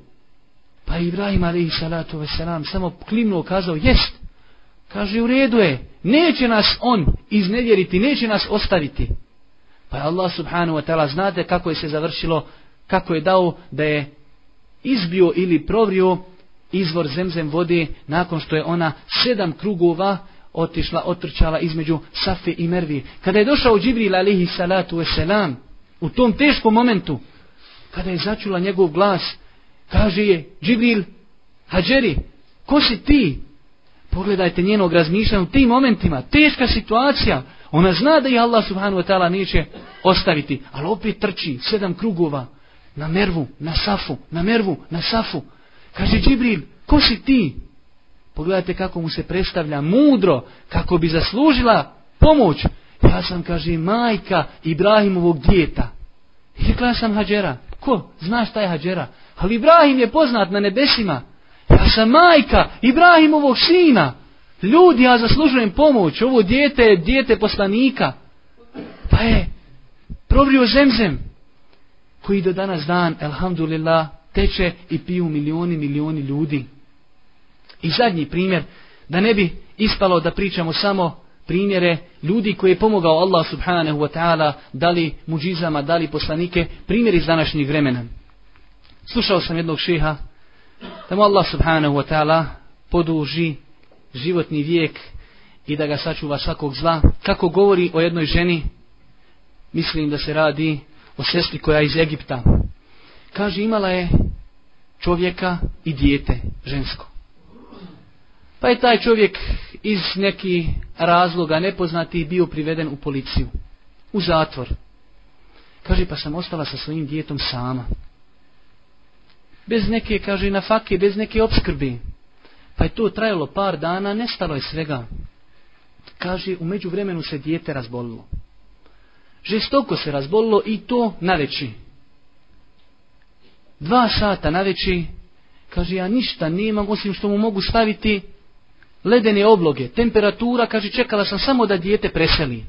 Pa Ibrahim alaihi salatu wasalam samo klimno kazao jest. Kaže, u redu je, neće nas on iznevjeriti, neće nas ostaviti. Pa je Allah subhanahu wa ta'ala, znate kako je se završilo, kako je dao da je izbio ili provrio izvor zemzem vode nakon što je ona sedam krugova otišla, otrčala između Safe i Mervi. Kada je došao Džibril alihi salatu wasalam u tom teškom momentu, kada je začula njegov glas, kaže je Džibril, Hadžeri, ko si ti? Pogledajte njenog razmišljanja u tim momentima. Teška situacija. Ona zna da je Allah subhanu wa ta'ala neće ostaviti. Ali opet trči sedam krugova. Na mervu, na safu, na mervu, na safu. Kaže Džibril, ko si ti? Pogledajte kako mu se predstavlja mudro, kako bi zaslužila pomoć. Ja sam, kaže, majka Ibrahimovog djeta. I rekla sam Hadžera. Ko? Znaš šta je Hadžera? Ali Ibrahim je poznat na nebesima. Ja sam majka Ibrahimovog sina. Ljudi, ja zaslužujem pomoć. Ovo dijete je dijete poslanika. Pa je provrio zemzem koji do danas dan, elhamdulillah, teče i piju milioni, milioni ljudi. I zadnji primjer, da ne bi ispalo da pričamo samo primjere ljudi koji je pomogao Allah subhanahu wa ta'ala, dali muđizama, dali poslanike, primjer iz današnjih vremena. Slušao sam jednog šeha, da mu Allah subhanahu wa ta'ala poduži životni vijek i da ga sačuva svakog zla. Kako govori o jednoj ženi, mislim da se radi o sestri koja je iz Egipta. Kaže, imala je čovjeka i dijete, žensko. Pa je taj čovjek iz neki razloga nepoznati bio priveden u policiju, u zatvor. Kaže, pa sam ostala sa svojim djetom sama. Bez neke, kaže, nafake, bez neke obskrbi. Pa je to trajalo par dana, nestalo je svega. Kaže, umeđu vremenu se dijete razbolilo. Žestoko se razbolilo i to na veći. Dva sata na veći, kaže, ja ništa nemam, osim što mu mogu staviti ledene obloge, temperatura, kaže, čekala sam samo da dijete preseli.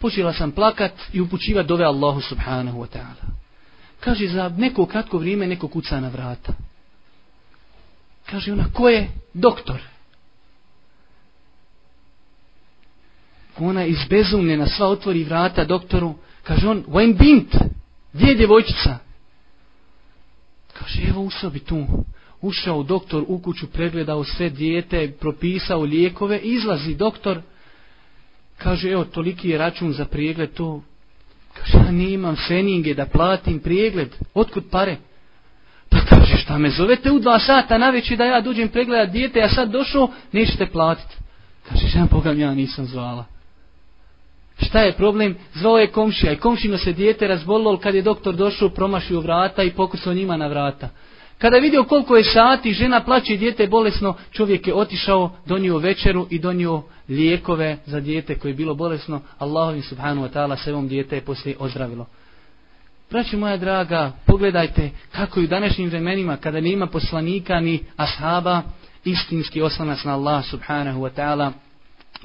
Počela sam plakat i upućivati dove Allahu subhanahu wa ta'ala. Kaže, za neko kratko vrijeme neko kuca na vrata. Kaže ona, ko je? Doktor. Ona izbezumljena, sva otvori vrata doktoru. Kaže on, when bint? Gdje je djevojčica? Kaže, evo u sobi tu. Ušao doktor u kuću, pregledao sve dijete, propisao lijekove, izlazi doktor. Kaže, evo, toliki je račun za pregled, to... Kaže, ja nemam feninge da platim pregled. Otkud pare? Pa kaže, šta me zovete u dva sata na da ja dođem pregledat dijete, ja sad došao, nećete platiti. Kaže, šta pogam, ja nisam zvala. Šta je problem? Zvao je komšija i komšino se dijete razbolilo, kad je doktor došao, promašio vrata i pokusao njima na vrata. Kada je vidio koliko je sati, žena plaće i dijete bolesno, čovjek je otišao, donio večeru i donio lijekove za dijete koje je bilo bolesno. Allahovim subhanu wa ta'ala se ovom dijete je poslije ozdravilo. Braći moja draga, pogledajte kako je u današnjim vremenima, kada nema poslanika ni ashaba, istinski oslanac na Allah subhanahu wa ta'ala,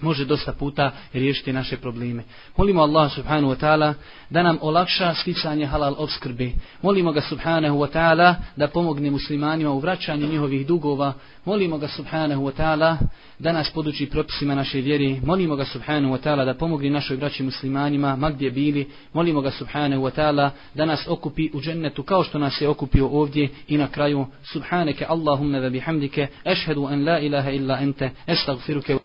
može dosta puta riješiti naše probleme. Molimo Allah subhanahu wa ta'ala da nam olakša sticanje halal obskrbe. Molimo ga subhanahu wa ta'ala da pomogne muslimanima u vraćanju njihovih dugova. Molimo ga subhanahu wa ta'ala da nas poduči propisima naše vjere. Molimo ga subhanahu wa ta'ala da pomogne našoj braći muslimanima ma gdje bili. Molimo ga subhanahu wa ta'ala da nas okupi u džennetu kao što nas je okupio ovdje i na kraju subhaneke Allahumma wa bihamdike ešhedu an la ilaha illa ente estagfiruke